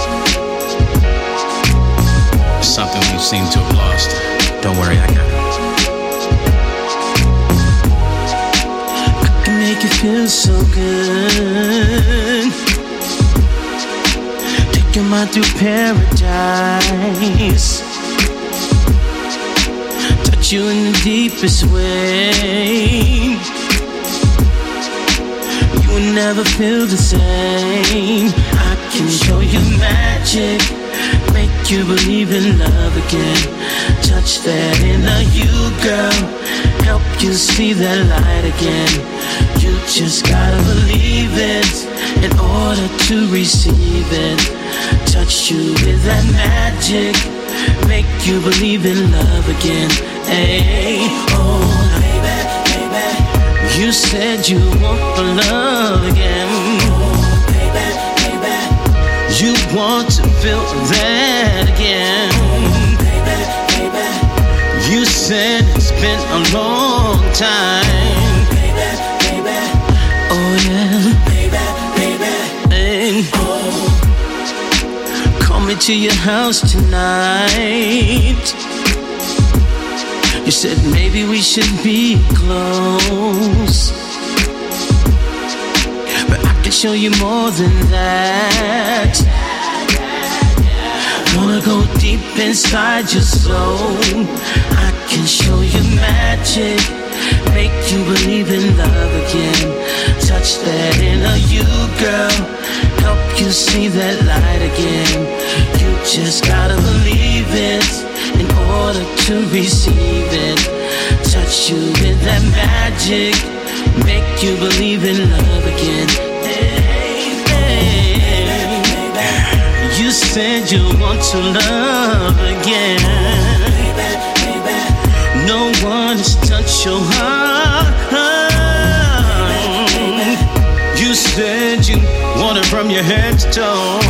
S23: It's something we seem to have lost. Don't worry, I got it.
S22: Feel so good. Take your mind through paradise. Touch you in the deepest way. You will never feel the same. I can show you magic. Make you believe in love again. Touch that inner you, girl. Help you see that light again. You just gotta believe it in order to receive it. Touch you with that magic. Make you believe in love again. Hey, oh, baby, baby. You said you want the love again. You want to feel that again. You said it's been a long time. Oh yeah. Hey. Coming to your house tonight. You said maybe we should be close. Can show you more than that. Wanna go deep inside your soul. I can show you magic. Make you believe in love again. Touch that inner you, girl. Help you see that light again. You just gotta believe it in order to receive it. Touch you with that magic. Make you believe in love again. You said you want to love again. No one has touched your heart. You said you want it from your head to toe.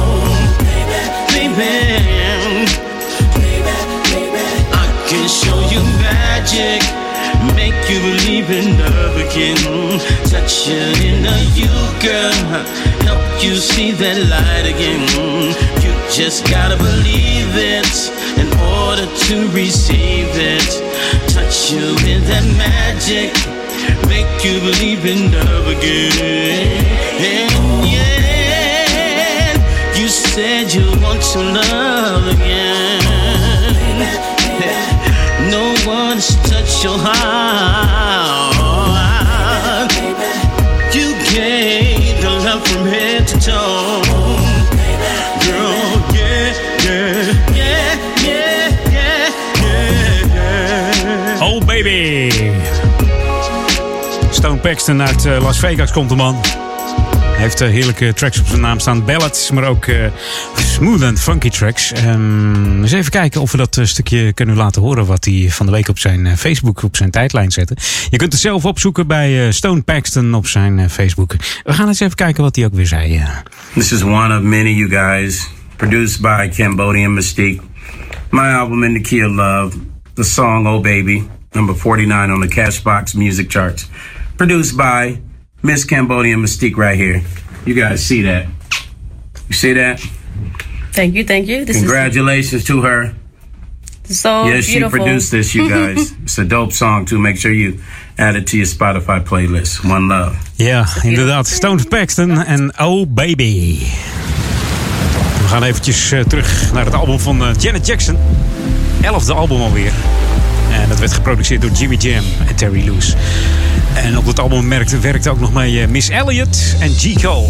S22: Baby, I can show you magic. You believe in love again. Touch your inner you, girl. Help you see that light again. You just gotta believe it in order to receive it. Touch you with that magic. Make you believe in love again. And Yeah. You said you want to love again. No one's touched your heart. You gave the love from head to toe. Girl, yeah, yeah, yeah, yeah, yeah, yeah.
S1: Oh baby. Stone Paxton uit eh, Las Vegas komt de man.
S18: Hij heeft eh, heerlijke tracks op zijn naam staan. Ballads, maar ook eh, smooth and funky tracks. Ehm, eens even kijken of we dat eh, stukje kunnen laten horen... wat hij van de week op zijn Facebook, op zijn tijdlijn zette. Je kunt het zelf opzoeken bij Stone Paxton op zijn Facebook. We gaan eens even kijken wat hij ook weer zei.
S24: This is one of many, you guys. Produced by Cambodian Mystique. My album, In the Key of Love. The song, Oh Baby. Number 49 on the Cashbox music charts. Produced by Miss Cambodian Mystique right here. You guys see that? You see that?
S25: Thank you, thank you. This
S24: Congratulations to her.
S25: is so
S24: yes, she produced this, you guys. (laughs) it's a dope song, too. Make sure you add it to your Spotify playlist. One love.
S18: Ja, inderdaad. Stone Paxton en Oh Baby. We gaan eventjes eh, terug naar het album van eh, Janet Jackson. Elfde album alweer. En dat werd geproduceerd door Jimmy Jam en Terry Lewis. En op dat album werkte, werkte ook nog mee eh, Miss Elliott en G. Cole.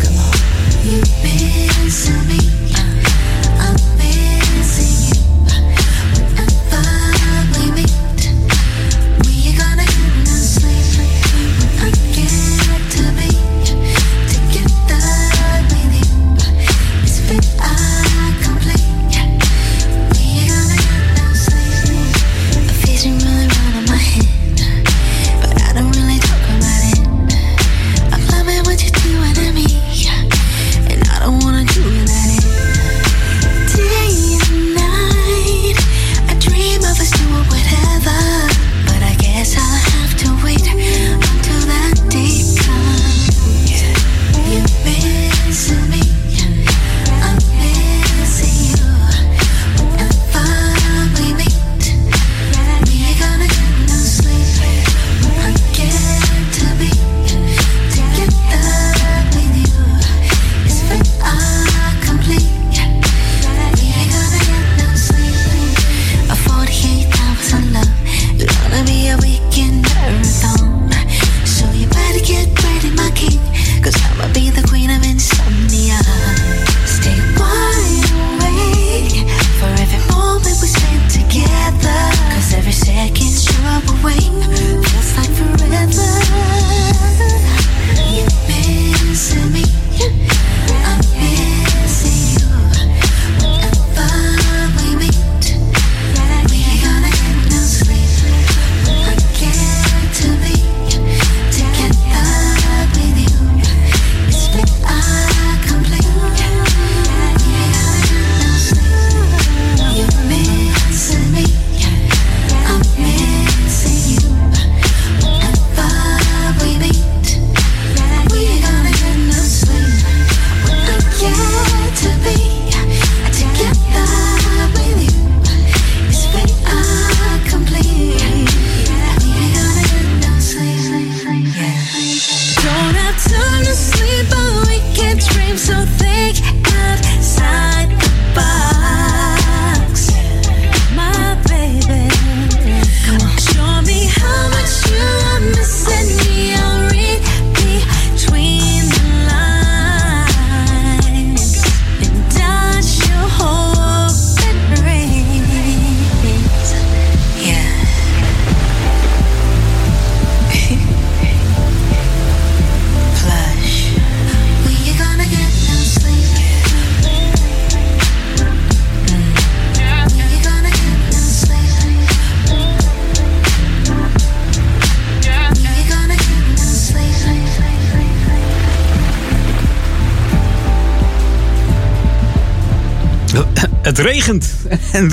S18: Het regent. (laughs) En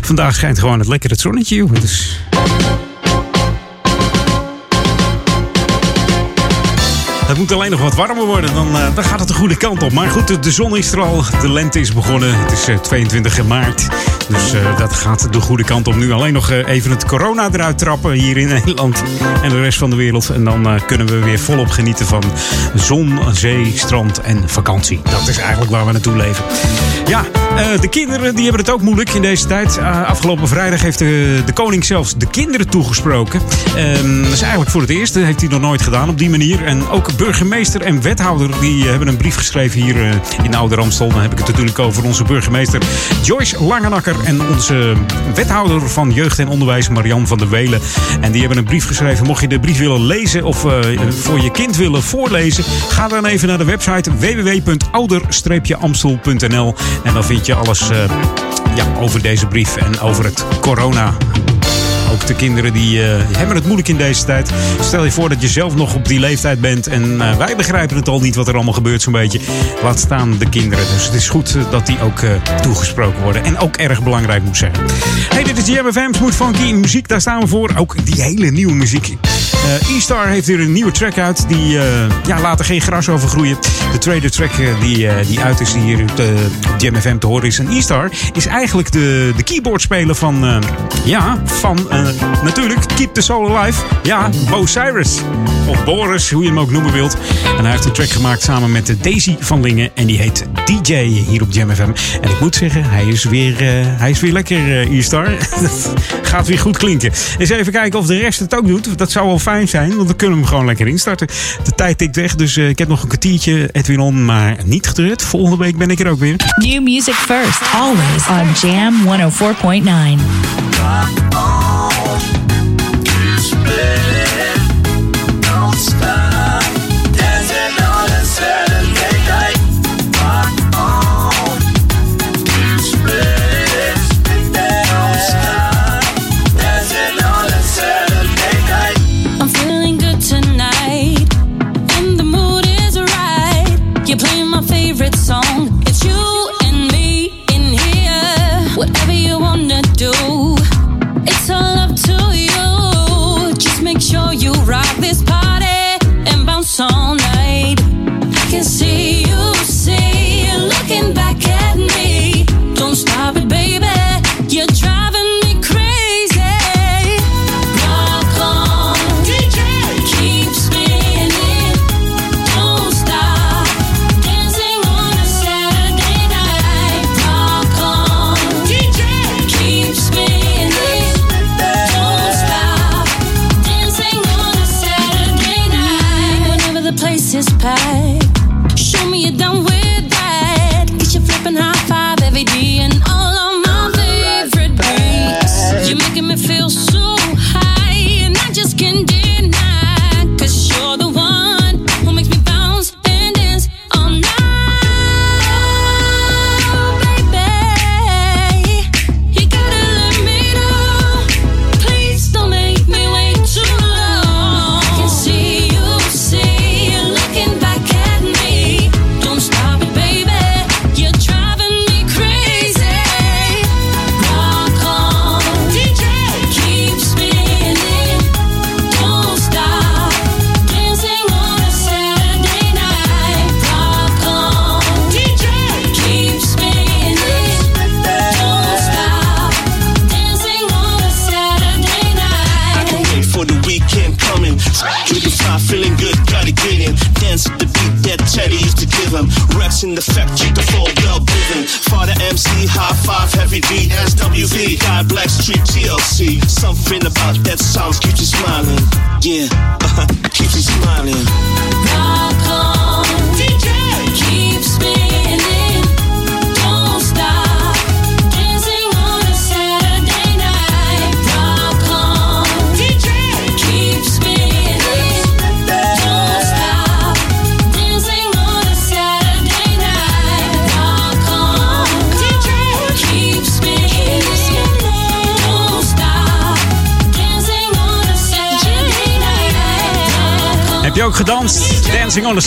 S18: vandaag schijnt gewoon het lekkere zonnetje. Dus... Het moet alleen nog wat warmer worden, dan, eh, dan gaat het de goede kant op. Maar goed, de, zon is er al, de lente is begonnen. Het is eh, 22 maart, dus eh, dat gaat de goede kant op. Nu alleen nog eh, even het corona eruit trappen hier in (laughs) Nederland en de rest van de wereld. En dan eh, kunnen we weer volop genieten van zon, zee, strand en vakantie. Dat is eigenlijk waar we naartoe leven. Ja,
S1: Eh, de kinderen die hebben het ook moeilijk in deze tijd. Eh, afgelopen vrijdag heeft de, de koning zelfs de kinderen toegesproken. Ehm, dat is eigenlijk voor het eerst. Dat heeft hij nog nooit gedaan op die manier. En ook burgemeester en wethouder die hebben een brief geschreven hier eh, in Ouder Amstel. Dan heb ik het natuurlijk over onze burgemeester Joyce Langenakker. En onze wethouder van jeugd en onderwijs Marian van der Welen. En die hebben een brief geschreven. Mocht je de brief willen lezen of eh, voor je kind willen voorlezen, ga dan even naar de website www.ouder-amstel.nl. En dan vind je alles eh, ja, over deze brief en over het corona. Ook de kinderen die eh, hebben het moeilijk in deze tijd. Stel je voor dat je zelf nog op die leeftijd bent. En eh, wij begrijpen het al niet wat er allemaal gebeurt zo'n beetje. Laat staan de kinderen. Dus het is goed eh, dat die ook toegesproken worden. En ook erg belangrijk moet zijn. Hey, dit is JMFM Smooth Funky muziek. Daar staan we voor. Ook die hele nieuwe muziek. E-Star heeft weer een nieuwe track uit. Die ja, laat er geen gras over groeien. De tweede track die, die uit is, die hier op de op Jam FM te horen is. En E-Star is eigenlijk de, de keyboardspeler van, ja, van natuurlijk Keep the Soul Alive. Ja, Bo Cyrus. Of Boris, hoe je hem ook noemen wilt. En hij heeft een track gemaakt samen met Daisy van Lingen. En die heet DJ hier op Jam FM. En ik moet zeggen, hij is weer, eh, hij is weer lekker, eh, E-Star. (laughs) Gaat weer goed klinken. Eens even kijken of de rest het ook doet. Dat zou wel fijn zijn, want dan kunnen we hem gewoon lekker instarten. De tijd tikt weg, dus eh, ik heb nog een kwartiertje Edwin on, maar niet getreurd. Volgende week ben ik er ook weer.
S3: New music first, always on Jam 104.9.
S11: Kiss me.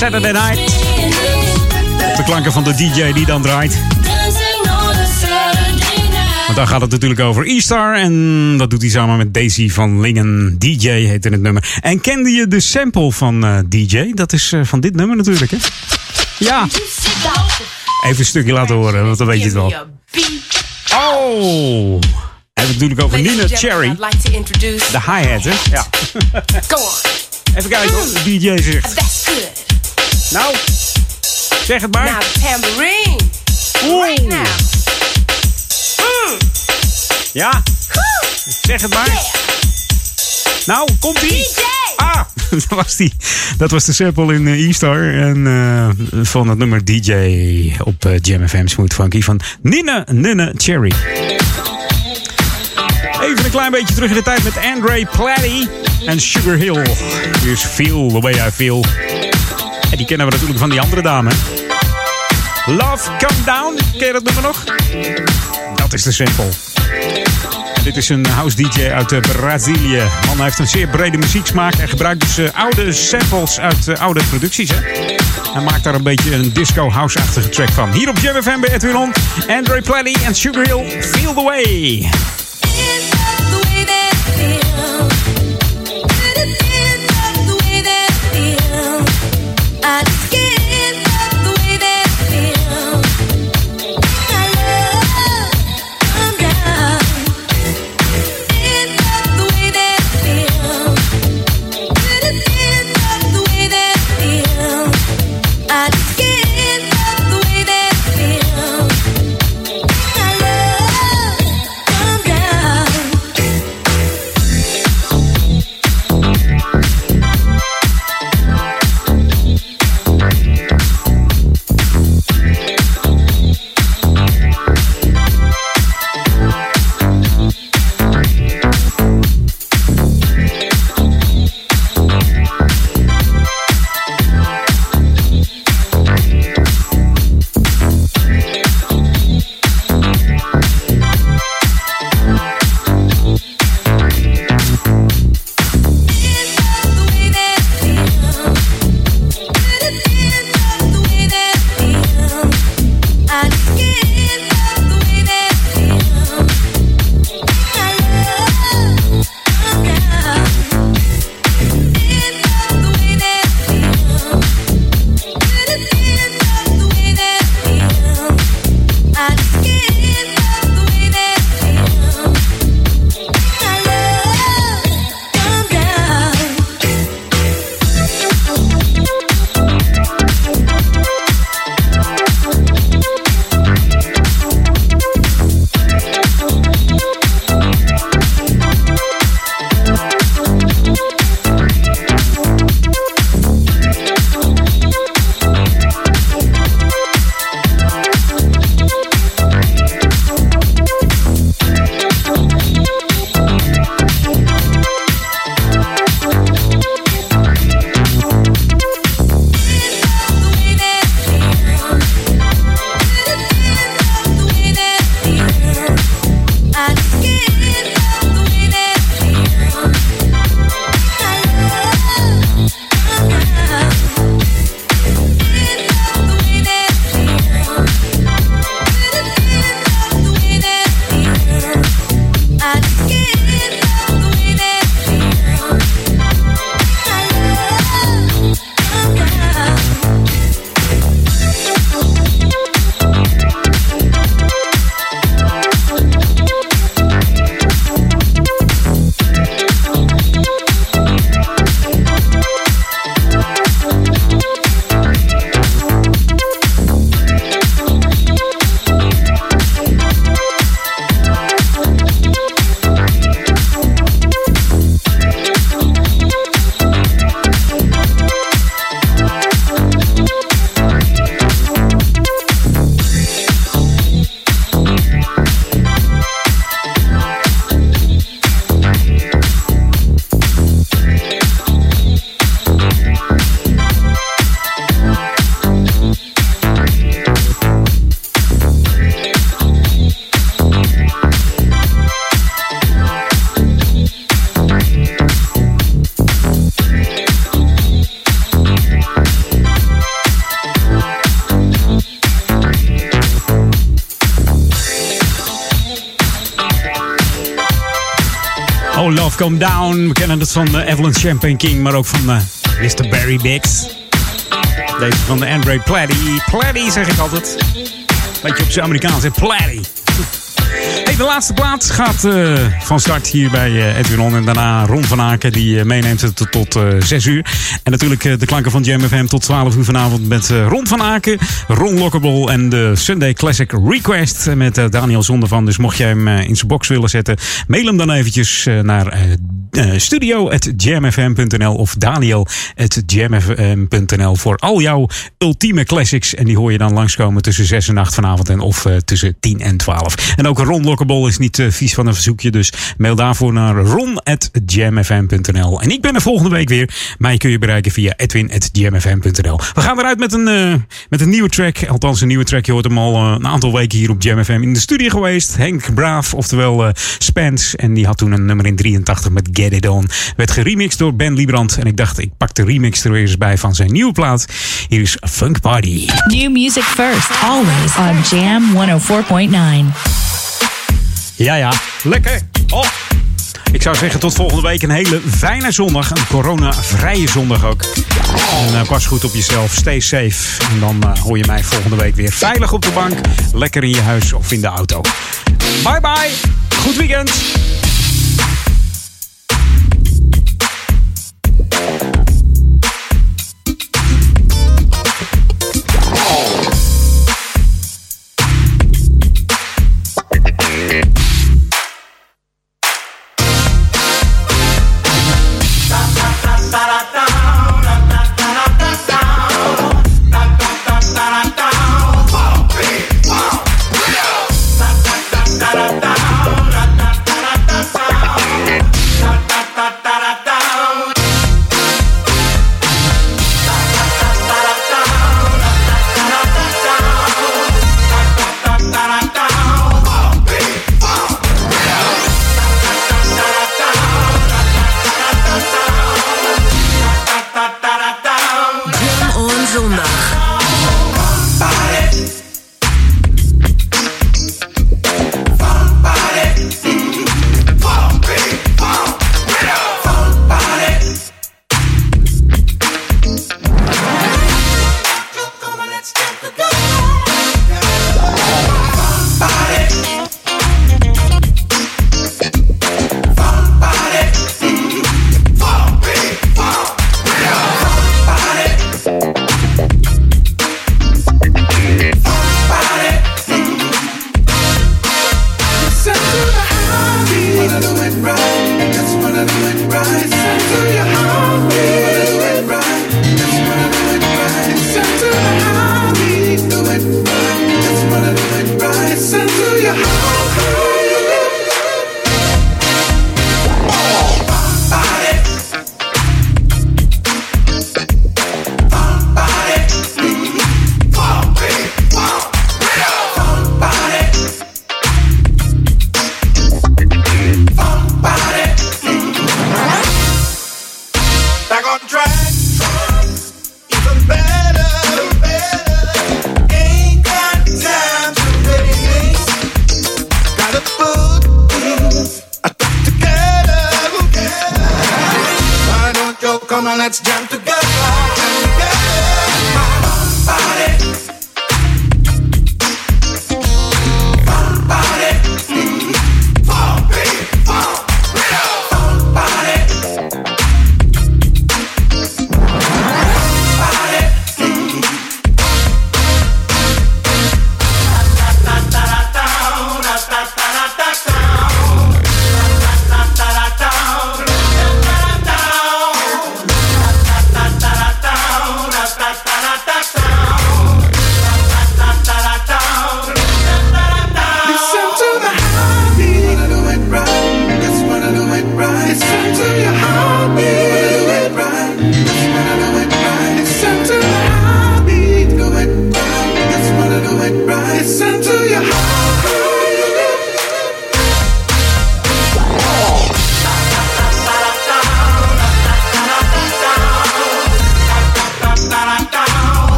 S11: Saturday Night.
S1: De klanken van de DJ die dan draait. Want daar gaat het natuurlijk over E-Star. En dat doet hij samen met Daisy van Lingen. DJ heette het nummer. En kende je de sample van eh, DJ? Dat is eh, van dit nummer natuurlijk, hè? Ja. Even een stukje laten horen, want dan weet je het wel. Oh! Heeft het natuurlijk over Nina Cherry. De hi-hat, hè? Ja. (laughs)
S26: Go on.
S1: Even kijken hoor, de DJ zegt. Nou, zeg het maar.
S26: The tambourine. Right now.
S1: Ja? Zeg het maar. Nou, komt ie. Ah, (laughs) dat was, die. dat was de sample in eh, E-Star. En eh, van het nummer DJ op eh, Jam FM Smooth Funky van Nina Nina Cherry. Even een klein beetje terug in de tijd met Andre Platty en Sugar Hill. Is Feel the Way I Feel. En die kennen we natuurlijk van die andere dame. Love Come Down, ken je dat nummer nog? Dat is de sample. En dit is een house DJ uit eh, Brazilië. Man heeft een zeer brede muzieksmaak en gebruikt dus eh, oude samples uit eh, oude producties. Hè? Hij maakt daar een beetje een disco house-achtige track van. Hier op Jam FM bij Edwin Andre Platty en Sugar Hill, Feel the Way. Come Down. We kennen het van uh, Evelyn Champagne King, maar ook van uh, Mr. Barry Biggs. Deze van de Andre Platty. Platty zeg ik altijd. Beetje op zijn Amerikaans, hè? Platty. De laatste plaat gaat eh, van start hier bij eh, Edwin On. En daarna Ron van Aken, die eh, meeneemt het tot, tot 6 uur. En natuurlijk de klanken van Jam FM tot 12 uur vanavond met Ron van Aken, Ron Lockable en de Sunday Classic Request met Daniel Zondervan. Dus mocht jij hem in zijn box willen zetten, mail hem dan eventjes naar eh, studio.jamfm.nl of daniel.jamfm.nl voor al jouw ultieme classics. En die hoor je dan langskomen tussen 6 en 8 vanavond en of eh, tussen 10 en 12. En ook Ron Lockable is niet eh, vies van een verzoekje, dus mail daarvoor naar ron.jamfm.nl. En ik ben er volgende week weer. Mij kun je bereiken via edwin.jamfm.nl. We gaan eruit met een, met een nieuwe track. Althans, een nieuwe track. Je hoort hem al een aantal weken hier op Jam FM in de studio geweest. Henk Braaf, oftewel Spence. En die had toen een nummer in 83 met Get It On. Werd geremixed door Ben Liebrand. En ik dacht, ik pak de remix er weer eens bij van zijn nieuwe plaat. Hier is Funk Party.
S3: New music first, always on Jam 104.9.
S1: Ja, ja. Lekker. Oh. Ik zou zeggen tot volgende week een hele fijne zondag. Een corona-vrije zondag ook. En eh, pas goed op jezelf. Stay safe. En dan eh, hoor je mij volgende week weer veilig op de bank. Lekker in je huis of in de auto. Bye bye. Goed weekend.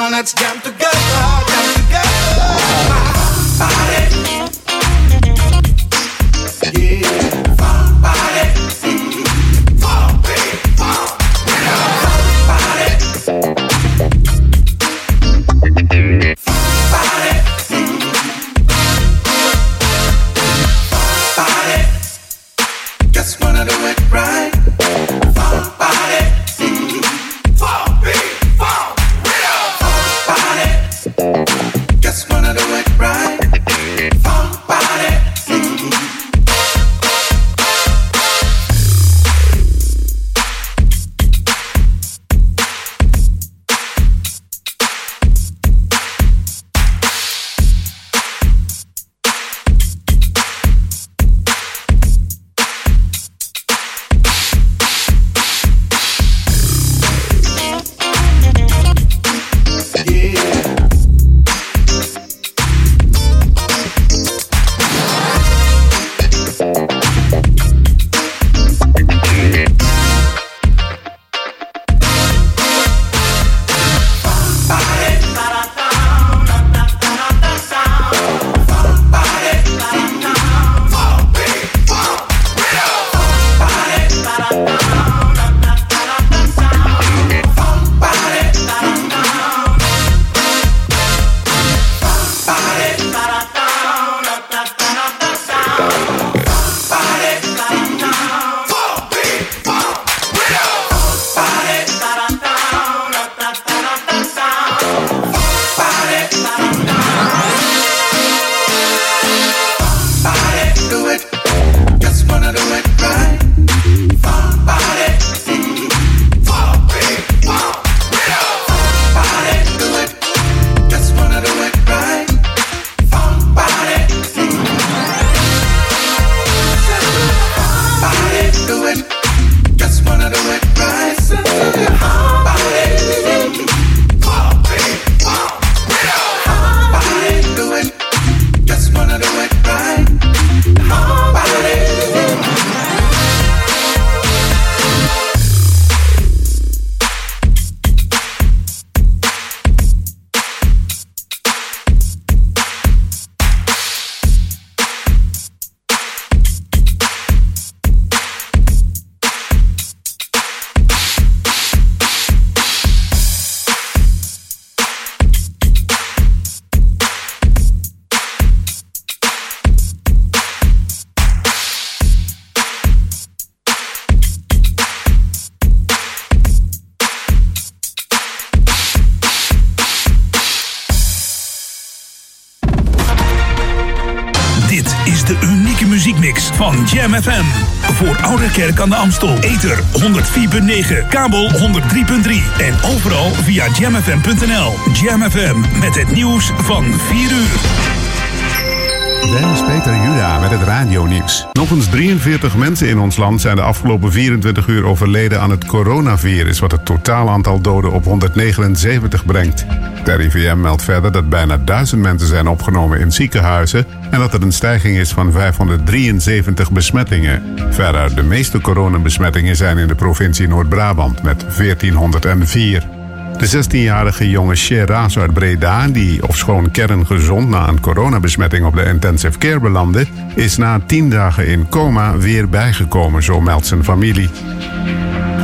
S2: on,
S11: let's jump together.
S10: Amstel. Ether 104.9, kabel 103.3 en overal via jamfm.nl. Jam FM met het nieuws van 4 uur.
S13: Dennis Peter Juda met het radionieuws. Nog eens 43 mensen in ons land zijn de afgelopen 24 uur overleden aan het coronavirus, wat het totaal aantal doden op 179 brengt. De RIVM meldt verder dat bijna 1000 mensen zijn opgenomen in ziekenhuizen en dat er een stijging is van 573 besmettingen. Verder, de meeste coronabesmettingen zijn in de provincie Noord-Brabant met 1404. De 16-jarige jonge Sheraz uit Breda, die ofschoon kerngezond na een coronabesmetting op de intensive care belandde, is na 10 dagen in coma weer bijgekomen, zo meldt zijn familie.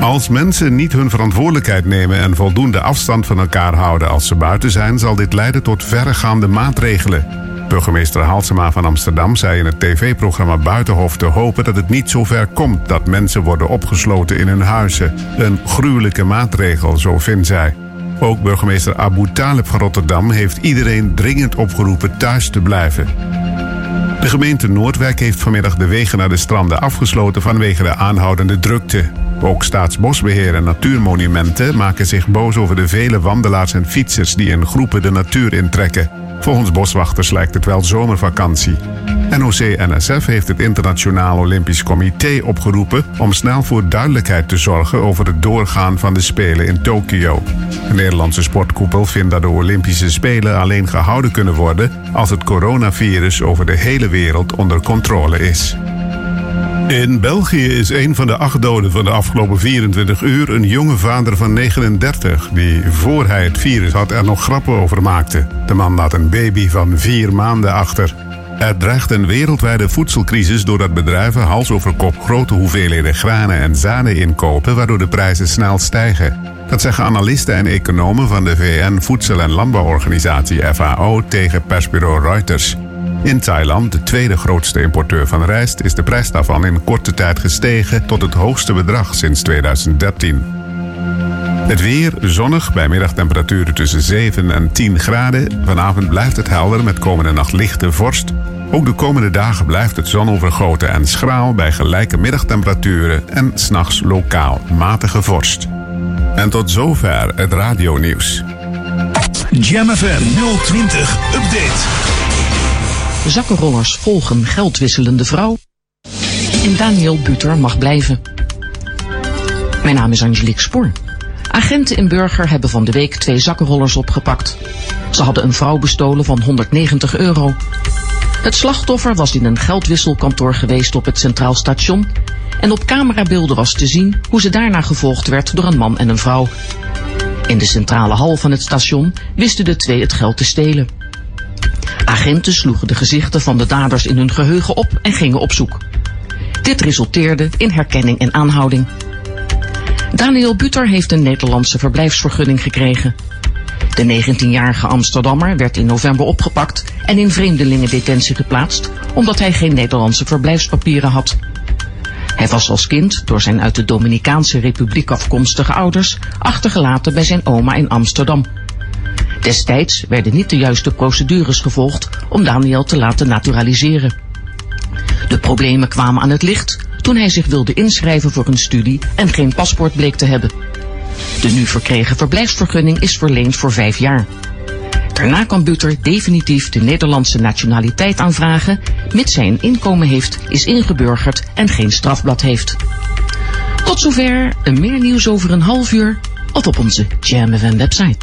S13: Als mensen niet hun verantwoordelijkheid nemen en voldoende afstand van elkaar houden als ze buiten zijn, zal dit leiden tot verregaande maatregelen. Burgemeester Halsema van Amsterdam zei in het tv-programma Buitenhof te hopen dat het niet zo ver komt dat mensen worden opgesloten in hun huizen. Een gruwelijke maatregel, zo vindt zij. Ook burgemeester Abu Talib van Rotterdam heeft iedereen dringend opgeroepen thuis te blijven. De gemeente Noordwijk heeft vanmiddag de wegen naar de stranden afgesloten vanwege de aanhoudende drukte. Ook Staatsbosbeheer en Natuurmonumenten maken zich boos over de vele wandelaars en fietsers die in groepen de natuur intrekken. Volgens boswachters lijkt het wel zomervakantie. NOC-NSF heeft het Internationaal Olympisch Comité opgeroepen om snel voor duidelijkheid te zorgen over het doorgaan van de Spelen in Tokio. De Nederlandse sportkoepel vindt dat de Olympische Spelen alleen gehouden kunnen worden als het coronavirus over de hele wereld onder controle is. In België is een van de acht doden van de afgelopen 24 uur een jonge vader van 39, die voor hij het virus had er nog grappen over maakte. De man laat een baby van vier maanden achter. Er dreigt een wereldwijde voedselcrisis doordat bedrijven hals over kop grote hoeveelheden granen en zaden inkopen, waardoor de prijzen snel stijgen. Dat zeggen analisten en economen van de VN Voedsel- en Landbouworganisatie FAO tegen persbureau Reuters. In Thailand, de tweede grootste importeur van rijst, is de prijs daarvan in korte tijd gestegen tot het hoogste bedrag sinds 2013. Het weer zonnig bij middagtemperaturen tussen 7 en 10 graden. Vanavond blijft het helder met komende nacht lichte vorst. Ook de komende dagen blijft het zonovergoten en schraal bij gelijke middagtemperaturen en s'nachts lokaal matige vorst. En tot zover het radionieuws.
S10: Jam FM 020 Update.
S27: Zakkenrollers volgen geldwisselende vrouw. En Daniel Buter mag blijven. Mijn naam is Angelique Spoor. Agenten in Burger hebben van de week twee zakkenrollers opgepakt. Ze hadden een vrouw bestolen van 190 euro. Het slachtoffer was in een geldwisselkantoor geweest op het Centraal Station. En op camerabeelden was te zien hoe ze daarna gevolgd werd door een man en een vrouw. In de centrale hal van het station wisten de twee het geld te stelen. Agenten sloegen de gezichten van de daders in hun geheugen op en gingen op zoek. Dit resulteerde in herkenning en aanhouding. Daniel Buter heeft een Nederlandse verblijfsvergunning gekregen. De 19-jarige Amsterdammer werd in november opgepakt en in vreemdelingendetentie geplaatst omdat hij geen Nederlandse verblijfspapieren had. Hij was als kind door zijn uit de Dominicaanse Republiek afkomstige ouders achtergelaten bij zijn oma in Amsterdam. Destijds werden niet de juiste procedures gevolgd om Daniel te laten naturaliseren. De problemen kwamen aan het licht toen hij zich wilde inschrijven voor een studie en geen paspoort bleek te hebben. De nu verkregen verblijfsvergunning is verleend voor vijf jaar. Daarna kan Buter definitief de Nederlandse nationaliteit aanvragen, mits hij een inkomen heeft, is ingeburgerd en geen strafblad heeft. Tot zover, een meer nieuws over een half uur of op onze Jam FM website.